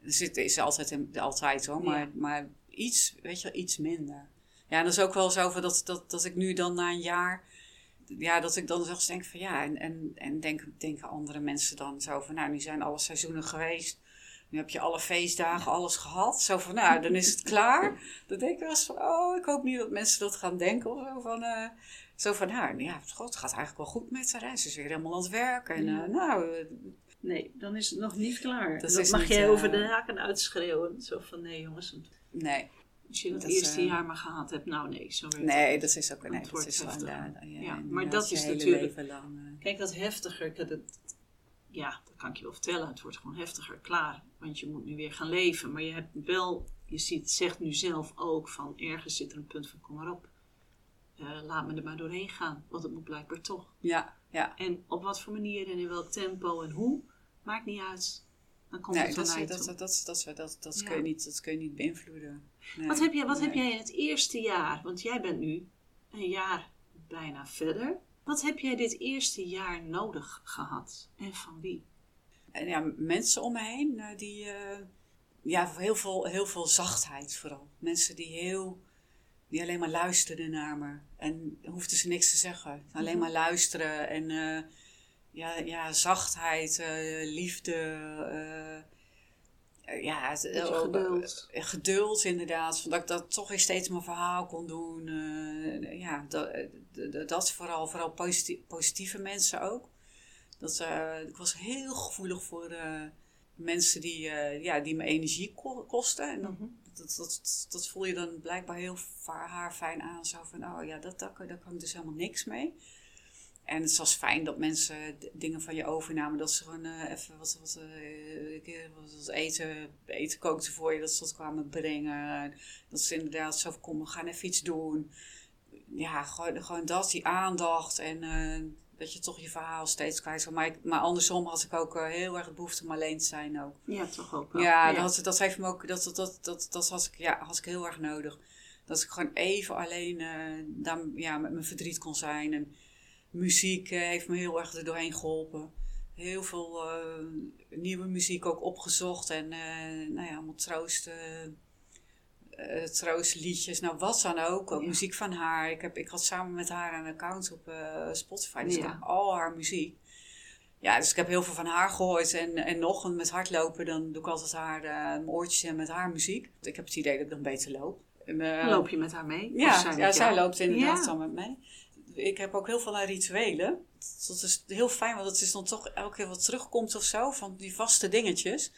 S2: Dus het is altijd, altijd hoor, maar,
S1: Ja.
S2: maar iets, weet je iets minder. Ja, en dat is ook wel zo van dat, dat, dat ik nu dan na een jaar... ja, dat ik dan zelfs denk van ja, en, en, en denken, denken andere mensen dan zo van nou, nu zijn alle seizoenen geweest. Nu heb je alle feestdagen, alles gehad. Zo van, nou, dan is het klaar. Dan denk ik wel eens van, oh, ik hoop niet dat mensen dat gaan denken of zo van... eh, zo van, nou, ja, god, het gaat eigenlijk wel goed met haar. hè. Ze is weer helemaal aan het werk. En eh, nou, eh,
S1: Nee, dan is het nog niet klaar.
S2: Dat
S1: Dat, mag jij over de haken uitschreeuwen. Zo van, nee jongens,
S2: nee.
S1: als je het
S2: Dat,
S1: eerste jaar maar gehad hebt. Nou nee, zo werkt
S2: Nee,
S1: het.
S2: dat is ook, nee,
S1: Het
S2: dat is wel, ja,
S1: maar dat is natuurlijk-
S2: lang,
S1: Kijk, dat heftiger, het, ja, dat kan ik je wel vertellen. Het wordt gewoon heftiger, klaar. Want je moet nu weer gaan leven. Maar je hebt wel, je ziet, zegt nu zelf ook van ergens zit er een punt van kom maar op. Eh, laat me er maar doorheen gaan, want het moet blijkbaar toch.
S2: ja, ja.
S1: En op wat voor manier en in welk tempo en hoe, maakt niet uit. Dan komt
S2: Nee,
S1: het
S2: dat,
S1: je
S2: dat, dat, dat, dat, dat, dat,
S1: Ja.
S2: kun je niet, dat kun je niet beïnvloeden. Nee,
S1: Wat, heb jij, wat heb jij in het eerste jaar, want jij bent nu een jaar bijna verder. Wat heb jij dit eerste jaar nodig gehad? En van wie?
S2: En ja, mensen om me heen, eh, die, eh, ja, heel veel, heel veel zachtheid vooral. Mensen die heel, die alleen maar luisterden naar me. En hoefden ze niks te zeggen. Alleen
S1: Mhm.
S2: maar luisteren en eh, ja, ja, zachtheid, liefde, ja, het-
S1: Beetje
S2: eh,
S1: geduld.
S2: eh, geduld inderdaad. Dat ik dat toch weer steeds mijn verhaal kon doen. eh, ja, dat, eh, dat vooral, vooral posit- positieve mensen ook. Dat, eh, ik was heel gevoelig voor eh, mensen die, eh, ja, die me energie ko- kosten. En dat,
S1: Mhm.
S2: dat, dat, dat voel je dan blijkbaar heel haar fijn aan. Zo van, oh ja, dat, dat, daar kan ik dus helemaal niks mee. En het was fijn dat mensen dingen van je overnamen. Dat ze gewoon eh, even wat, wat, eh, wat, wat eten, eten kookten voor je. Dat ze dat kwamen brengen. Dat ze inderdaad zo van, kom, we gaan even iets doen. Ja, gewoon, gewoon dat, die aandacht. En eh, dat je toch je verhaal steeds kwijt kan. Maar, ik- maar andersom had ik ook eh, heel erg behoefte om alleen te zijn ook.
S1: Ja, toch ook wel.
S2: Ja, Dat, dat heeft me ook, dat, dat, dat, dat, dat had, ik, ja, had ik heel erg nodig. Dat ik gewoon even alleen eh, daar, ja, met mijn verdriet kon zijn. En muziek eh, heeft me heel erg er doorheen geholpen. Heel veel eh, nieuwe muziek ook opgezocht. En eh, nou ja, allemaal troost, eh, troostliedjes. Nou, wat dan ook. Ook
S1: Ja.
S2: muziek van haar. Ik, heb, ik had samen met haar een account op Spotify. Dus ik heb al haar muziek. Ja, dus ik heb heel veel van haar gehoord. En, en nog en met hardlopen, dan doe ik altijd haar, mijn oortjes in met haar muziek. Ik heb het idee dat ik dan beter loop. En,
S1: Loop je met haar mee?
S2: Ja,
S1: zij
S2: ja zij loopt inderdaad dan met mij. Ik heb ook heel veel aan rituelen. Dat is heel fijn, want het is dan toch elke keer wat terugkomt of zo. Van die vaste dingetjes.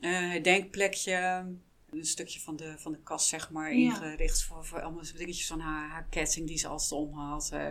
S2: Eh herdenkplekje. Een stukje van de, van de kast, zeg maar,
S1: Ja.
S2: ingericht voor, voor allemaal dingetjes van haar, haar ketting die ze altijd om had. eh,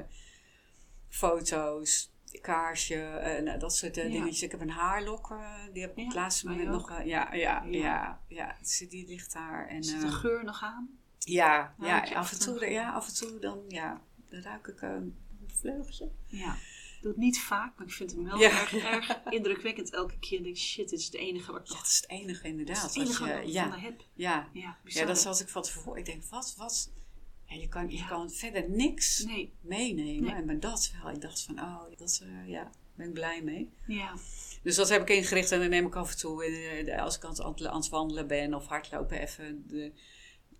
S2: foto's, kaarsje, eh, nou, dat soort
S1: Ja.
S2: dingetjes. Ik heb een haarlok, die heb ik op het laatste moment nog... ja, ja,
S1: Ja.
S2: ja, ja, Dus die ligt daar. En,
S1: Zit de geur nog aan?
S2: ja, ja, af en toe? ja, af en toe dan, ja, dan ruik ik eh, een vleugje.
S1: Ja. Doe het niet vaak, maar ik vind hem wel
S2: Ja.
S1: erg, erg indrukwekkend elke keer. Ik denk, shit, dit is het enige wat ik
S2: Ja, is het enige inderdaad.
S1: is het enige
S2: wat je-
S1: ik
S2: ja,
S1: van heb.
S2: ja,
S1: Ja,
S2: ja, dat zat ik van tevoren. Ik denk, wat, wat? Je kan, je kan verder niks
S1: Nee,
S2: meenemen.
S1: Nee.
S2: En maar dat wel. Ik dacht van, oh, dat uh, ja, ben ik blij mee.
S1: ja.
S2: Dus dat heb ik ingericht en dan neem ik af en toe, eh, als ik aan het, aan het wandelen ben of hardlopen, even de,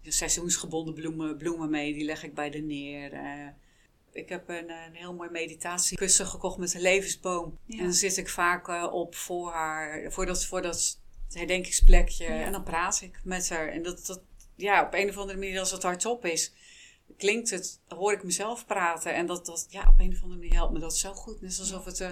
S2: de seizoensgebonden bloemen, bloemen mee. Die leg ik bij de neer. Eh, ik heb een, een heel mooi meditatiekussen gekocht met een levensboom.
S1: Ja.
S2: En dan zit ik vaak eh, op voor haar, voor dat, voor dat herdenkingsplekje.
S1: Ja.
S2: En dan praat ik met haar. En dat, dat, ja, op een of andere manier, als het hardop is, klinkt het, hoor ik mezelf praten. En dat, dat, ja, op een of andere manier helpt me dat zo goed. Net alsof het, eh,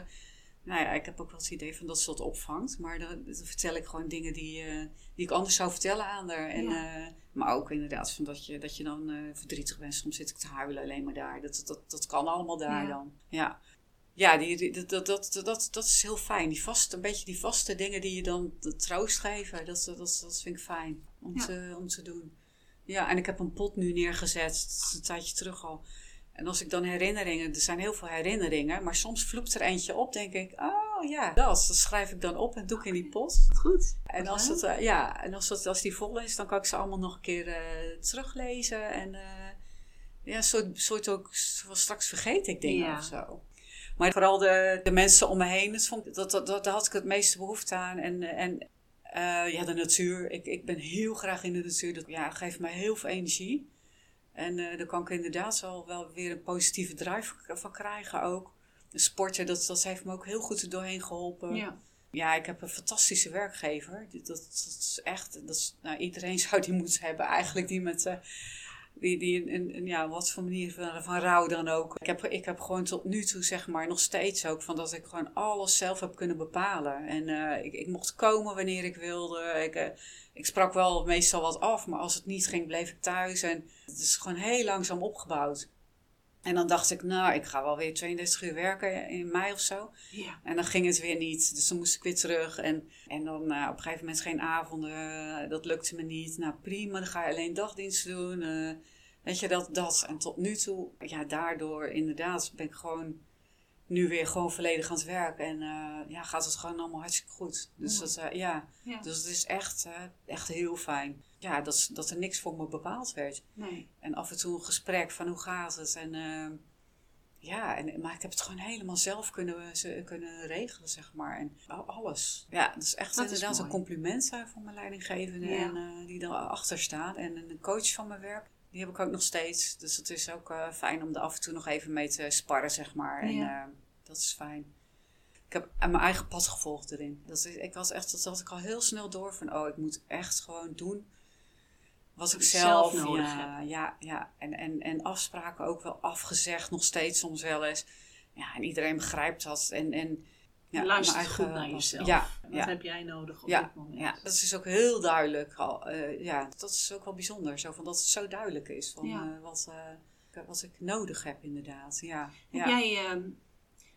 S2: nou ja, ik heb ook wel het idee van dat ze dat opvangt. Maar dan, dan vertel ik gewoon dingen die, eh, die ik anders zou vertellen aan haar. En,
S1: Ja.
S2: eh, maar ook inderdaad van dat je, dat je dan eh, verdrietig bent. Soms zit ik te huilen alleen maar daar. Dat, dat, dat kan allemaal daar
S1: Ja.
S2: dan. Ja. Ja, die, die- dat, dat, dat, dat, dat is heel fijn. Die vaste, een beetje die vaste dingen die je dan troost geven. Dat, dat, dat, vind ik fijn om,
S1: Ja.
S2: te, om te doen. Ja, en ik heb een pot nu neergezet. Dat is een tijdje terug al. En als ik dan herinneringen, er zijn heel veel herinneringen, maar soms vloept er eentje op, denk ik, oh ja, dat, dat schrijf ik dan op en doe ik in die pot.
S1: Goed.
S2: En als, dat, eh, ja, en als, dat, als die vol is, dan kan ik ze allemaal nog een keer eh, teruglezen. En eh, ja, soort, soort ook straks vergeet ik dingen
S1: Ja.
S2: of zo. Maar vooral de, de mensen om me heen, dat vond, dat, dat, dat, daar had ik het meeste behoefte aan. En, en ja, de natuur. Ik, ik ben heel graag in de natuur. Dat ja, geeft mij heel veel energie. En uh, daar kan ik inderdaad wel, wel weer een positieve drive van krijgen ook. Sporten, dat, dat heeft me ook heel goed er doorheen geholpen.
S1: Ja.
S2: Ja, ik heb een fantastische werkgever. Dat, dat, is echt, dat is, nou, iedereen <laughs> zou die moeten hebben eigenlijk, die met... Uh, die, die in, in, ja, wat voor manier van, van rouw dan ook. Ik heb, ik heb gewoon tot nu toe, zeg maar, nog steeds ook van dat ik gewoon alles zelf heb kunnen bepalen. En uh, ik, ik mocht komen wanneer ik wilde. Ik, uh, ik sprak wel meestal wat af, maar als het niet ging, bleef ik thuis. En het is gewoon heel langzaam opgebouwd. En dan dacht ik, nou, ik ga wel weer 32 uur werken in mei of zo.
S1: Ja.
S2: En dan ging het weer niet. Dus dan moest ik weer terug. En, en dan uh, op een gegeven moment geen avonden. dat lukte me niet. Nou, prima. Dan ga je alleen dagdienst doen. Uh, weet je, dat, dat. En tot nu toe, ja, daardoor inderdaad ben ik gewoon nu weer gewoon volledig aan het werk. En uh, ja, gaat het gewoon allemaal hartstikke goed. Dus, dat, ja.
S1: Ja.
S2: dus het is echt, echt heel fijn ja, dat, dat er niks voor me bepaald werd.
S1: Nee.
S2: En af en toe een gesprek van hoe gaat het. En uh, ja, en, maar ik heb het gewoon helemaal zelf kunnen, ze, kunnen regelen, zeg maar. En alles. Ja, dat is echt
S1: Dat is
S2: inderdaad een
S1: mooi.
S2: compliment van mijn leidinggevende.
S1: Ja.
S2: En uh, die erachter staan. En een coach van mijn werk. Die heb ik ook nog steeds. Dus het is ook uh, fijn om er af en toe nog even mee te sparren, zeg maar. En
S1: Ja.
S2: Dat is fijn. Ik heb mijn eigen pad gevolgd erin. Dat is, ik was echt, dat had ik al heel snel door van, oh, ik moet echt gewoon doen wat ik zelf,
S1: zelf nodig
S2: ja, ja, ja. En, en, en afspraken ook wel afgezegd, nog steeds soms wel eens. Ja, en iedereen begrijpt dat. En, en ja,
S1: Luister
S2: mijn eigen
S1: goed naar jezelf.
S2: Ja,
S1: Wat
S2: ja.
S1: heb jij nodig op
S2: Ja,
S1: dit moment?
S2: ja, dat is ook heel duidelijk. Al, eh, ja, dat is ook wel bijzonder. Zo van dat het zo duidelijk is van eh, wat, eh, wat ik nodig heb, inderdaad. Ja,
S1: Heb jij, ehm,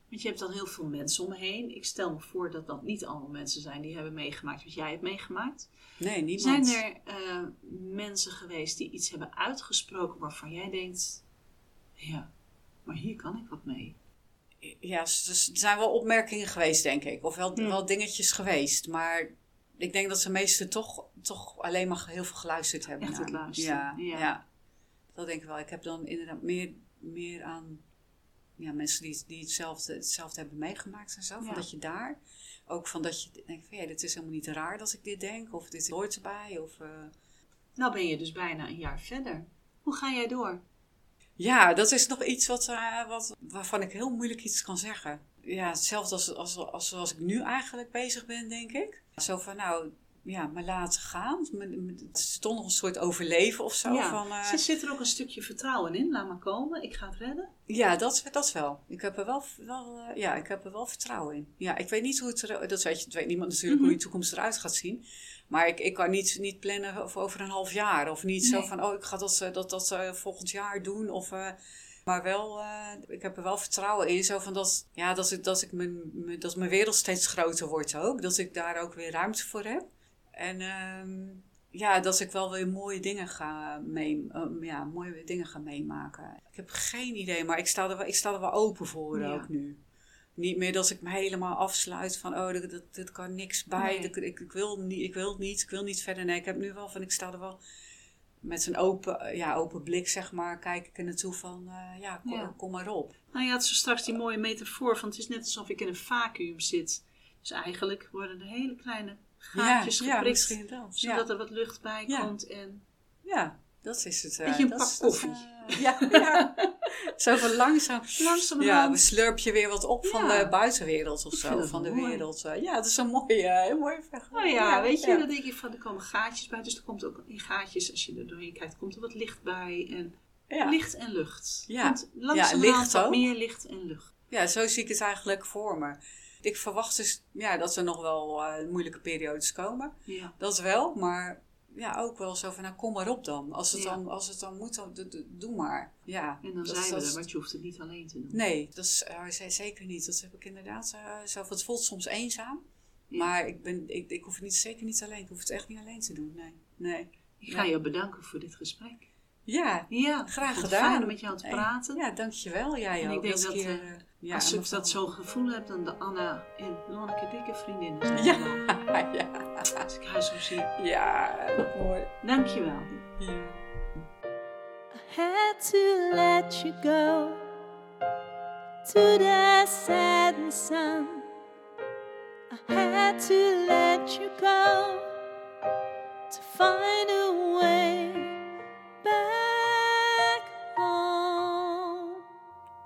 S1: want je hebt dan heel veel mensen om me heen. Ik stel me voor dat dat niet allemaal mensen zijn die hebben meegemaakt wat jij hebt meegemaakt.
S2: Nee, niemand.
S1: Zijn er eh, mensen geweest die iets hebben uitgesproken waarvan jij denkt, ja, maar hier kan ik wat mee?
S2: Ja, dus er zijn wel opmerkingen geweest, denk ik. Of wel, wel dingetjes geweest. Maar ik denk dat de meesten toch, toch alleen maar heel veel geluisterd hebben.
S1: Echt het luisteren,
S2: Ja,
S1: ja.
S2: ja. dat denk ik wel. Ik heb dan inderdaad meer, meer aan ja, mensen die, die hetzelfde, hetzelfde hebben meegemaakt en zo. Van
S1: Ja.
S2: dat je daar, ook van dat je denkt van ja, dit is helemaal niet raar dat ik dit denk. Of dit hoort erbij. Of, eh,
S1: Nou ben je dus bijna een jaar verder. Hoe ga jij door?
S2: Ja, dat is nog iets wat, eh, wat, waarvan ik heel moeilijk iets kan zeggen. Ja, hetzelfde als, als, als zoals ik nu eigenlijk bezig ben, denk ik. Zo van, nou, ja, me laten gaan. Het is toch nog een soort overleven of zo.
S1: ja.
S2: Van, eh,
S1: Zit- Zit er ook een stukje vertrouwen in? Laat maar komen, ik ga het redden.
S2: ja, dat, dat wel. Ik heb er wel, wel, eh, ja, ik heb er wel vertrouwen in. Ja, ik weet niet hoe het er, dat weet, je, dat weet niemand natuurlijk
S1: Mhm.
S2: hoe die toekomst eruit gaat zien. Maar ik, ik kan niet, niet plannen over, over een half jaar. Of niet zo van, oh, ik ga dat, eh, dat, dat volgend jaar doen. Of, maar wel, ik heb er wel vertrouwen in. Zo van dat, ja, dat, ik, dat, ik mijn, mijn- dat mijn wereld steeds groter wordt ook. Dat ik daar ook weer ruimte voor heb. En ehm, ja, dat ik wel weer mooie dingen ga, mee, eh, ja, mooie dingen ga meemaken. Ik heb geen idee, maar ik sta er wel, ik sta er wel open voor
S1: Ja.
S2: ook nu. Niet meer dat ik me helemaal afsluit van, oh, dit, dit, dit kan niks bij.
S1: Nee.
S2: Ik, ik, ik wil niet, ik wil niet, ik wil niet verder. Nee, ik heb nu wel van, ik sta er wel met een open, ja, open blik, zeg maar, kijk ik er naartoe van, eh, ja, kom,
S1: Ja.
S2: kom maar op.
S1: Nou, je had zo straks die mooie metafoor van het is net alsof ik in een vacuüm zit. Dus eigenlijk worden er hele kleine gaatjes
S2: ja, ja,
S1: geprikt,
S2: dat.
S1: zodat
S2: Ja,
S1: er wat lucht bij
S2: Ja.
S1: komt. En
S2: ja, dat is het. eh,
S1: Beetje een
S2: dat
S1: pak
S2: is-
S1: koffie.
S2: eh, ja, <laughs> ja. Zo van langzaam. Ja,
S1: langzamerhand...
S2: we slurp je weer wat op van
S1: Ja.
S2: de buitenwereld of zo, van de
S1: mooi.
S2: wereld. eh. Ja, dat is een mooie, een mooie vergelijking.
S1: Nou ja, weet je, dan denk ik van er komen gaatjes bij. Dus er komt ook in gaatjes, als je er doorheen kijkt, komt er wat licht bij. En
S2: Ja.
S1: licht en lucht.
S2: Ja.
S1: Want langzamerhand
S2: licht
S1: wat meer licht en lucht.
S2: ja, zo zie ik het eigenlijk voor me. Ik verwacht dus ja, dat er nog wel eh, moeilijke periodes komen.
S1: Ja.
S2: Dat wel, maar ja, ook wel zo van, nou kom maar op dan. Als het,
S1: Ja.
S2: dan, als het dan moet, dan doe, maar. Ja,
S1: En dan
S2: dat-
S1: zijn we
S2: dat
S1: er, want je hoeft het niet alleen te doen.
S2: Nee, dat is eh, zeker niet. Dat heb ik inderdaad uh, zo. Het voelt soms eenzaam.
S1: Ja.
S2: Maar ik, ben, ik, ik hoef het niet, zeker niet alleen. Ik hoef het echt niet alleen te doen. Nee. nee.
S1: Ik ga je bedanken voor dit gesprek.
S2: Ja,
S1: Ja,
S2: Graag gedaan.
S1: Fijn om met jou te praten.
S2: ja, dankjewel. Jij
S1: En
S2: ook.
S1: ik denk
S2: Dat
S1: dat, eh,
S2: eh, ja,
S1: Als ik dat zo'n gevoel heb, dan de Anna en Lonneke dikke vriendinnen zijn.
S2: Ja, <laughs>
S1: Als ik haar zo zie.
S2: ja, mooi.
S1: Dankjewel.
S2: Ja.
S4: I had to let you go to the setting sun. I had to let you go to find a way back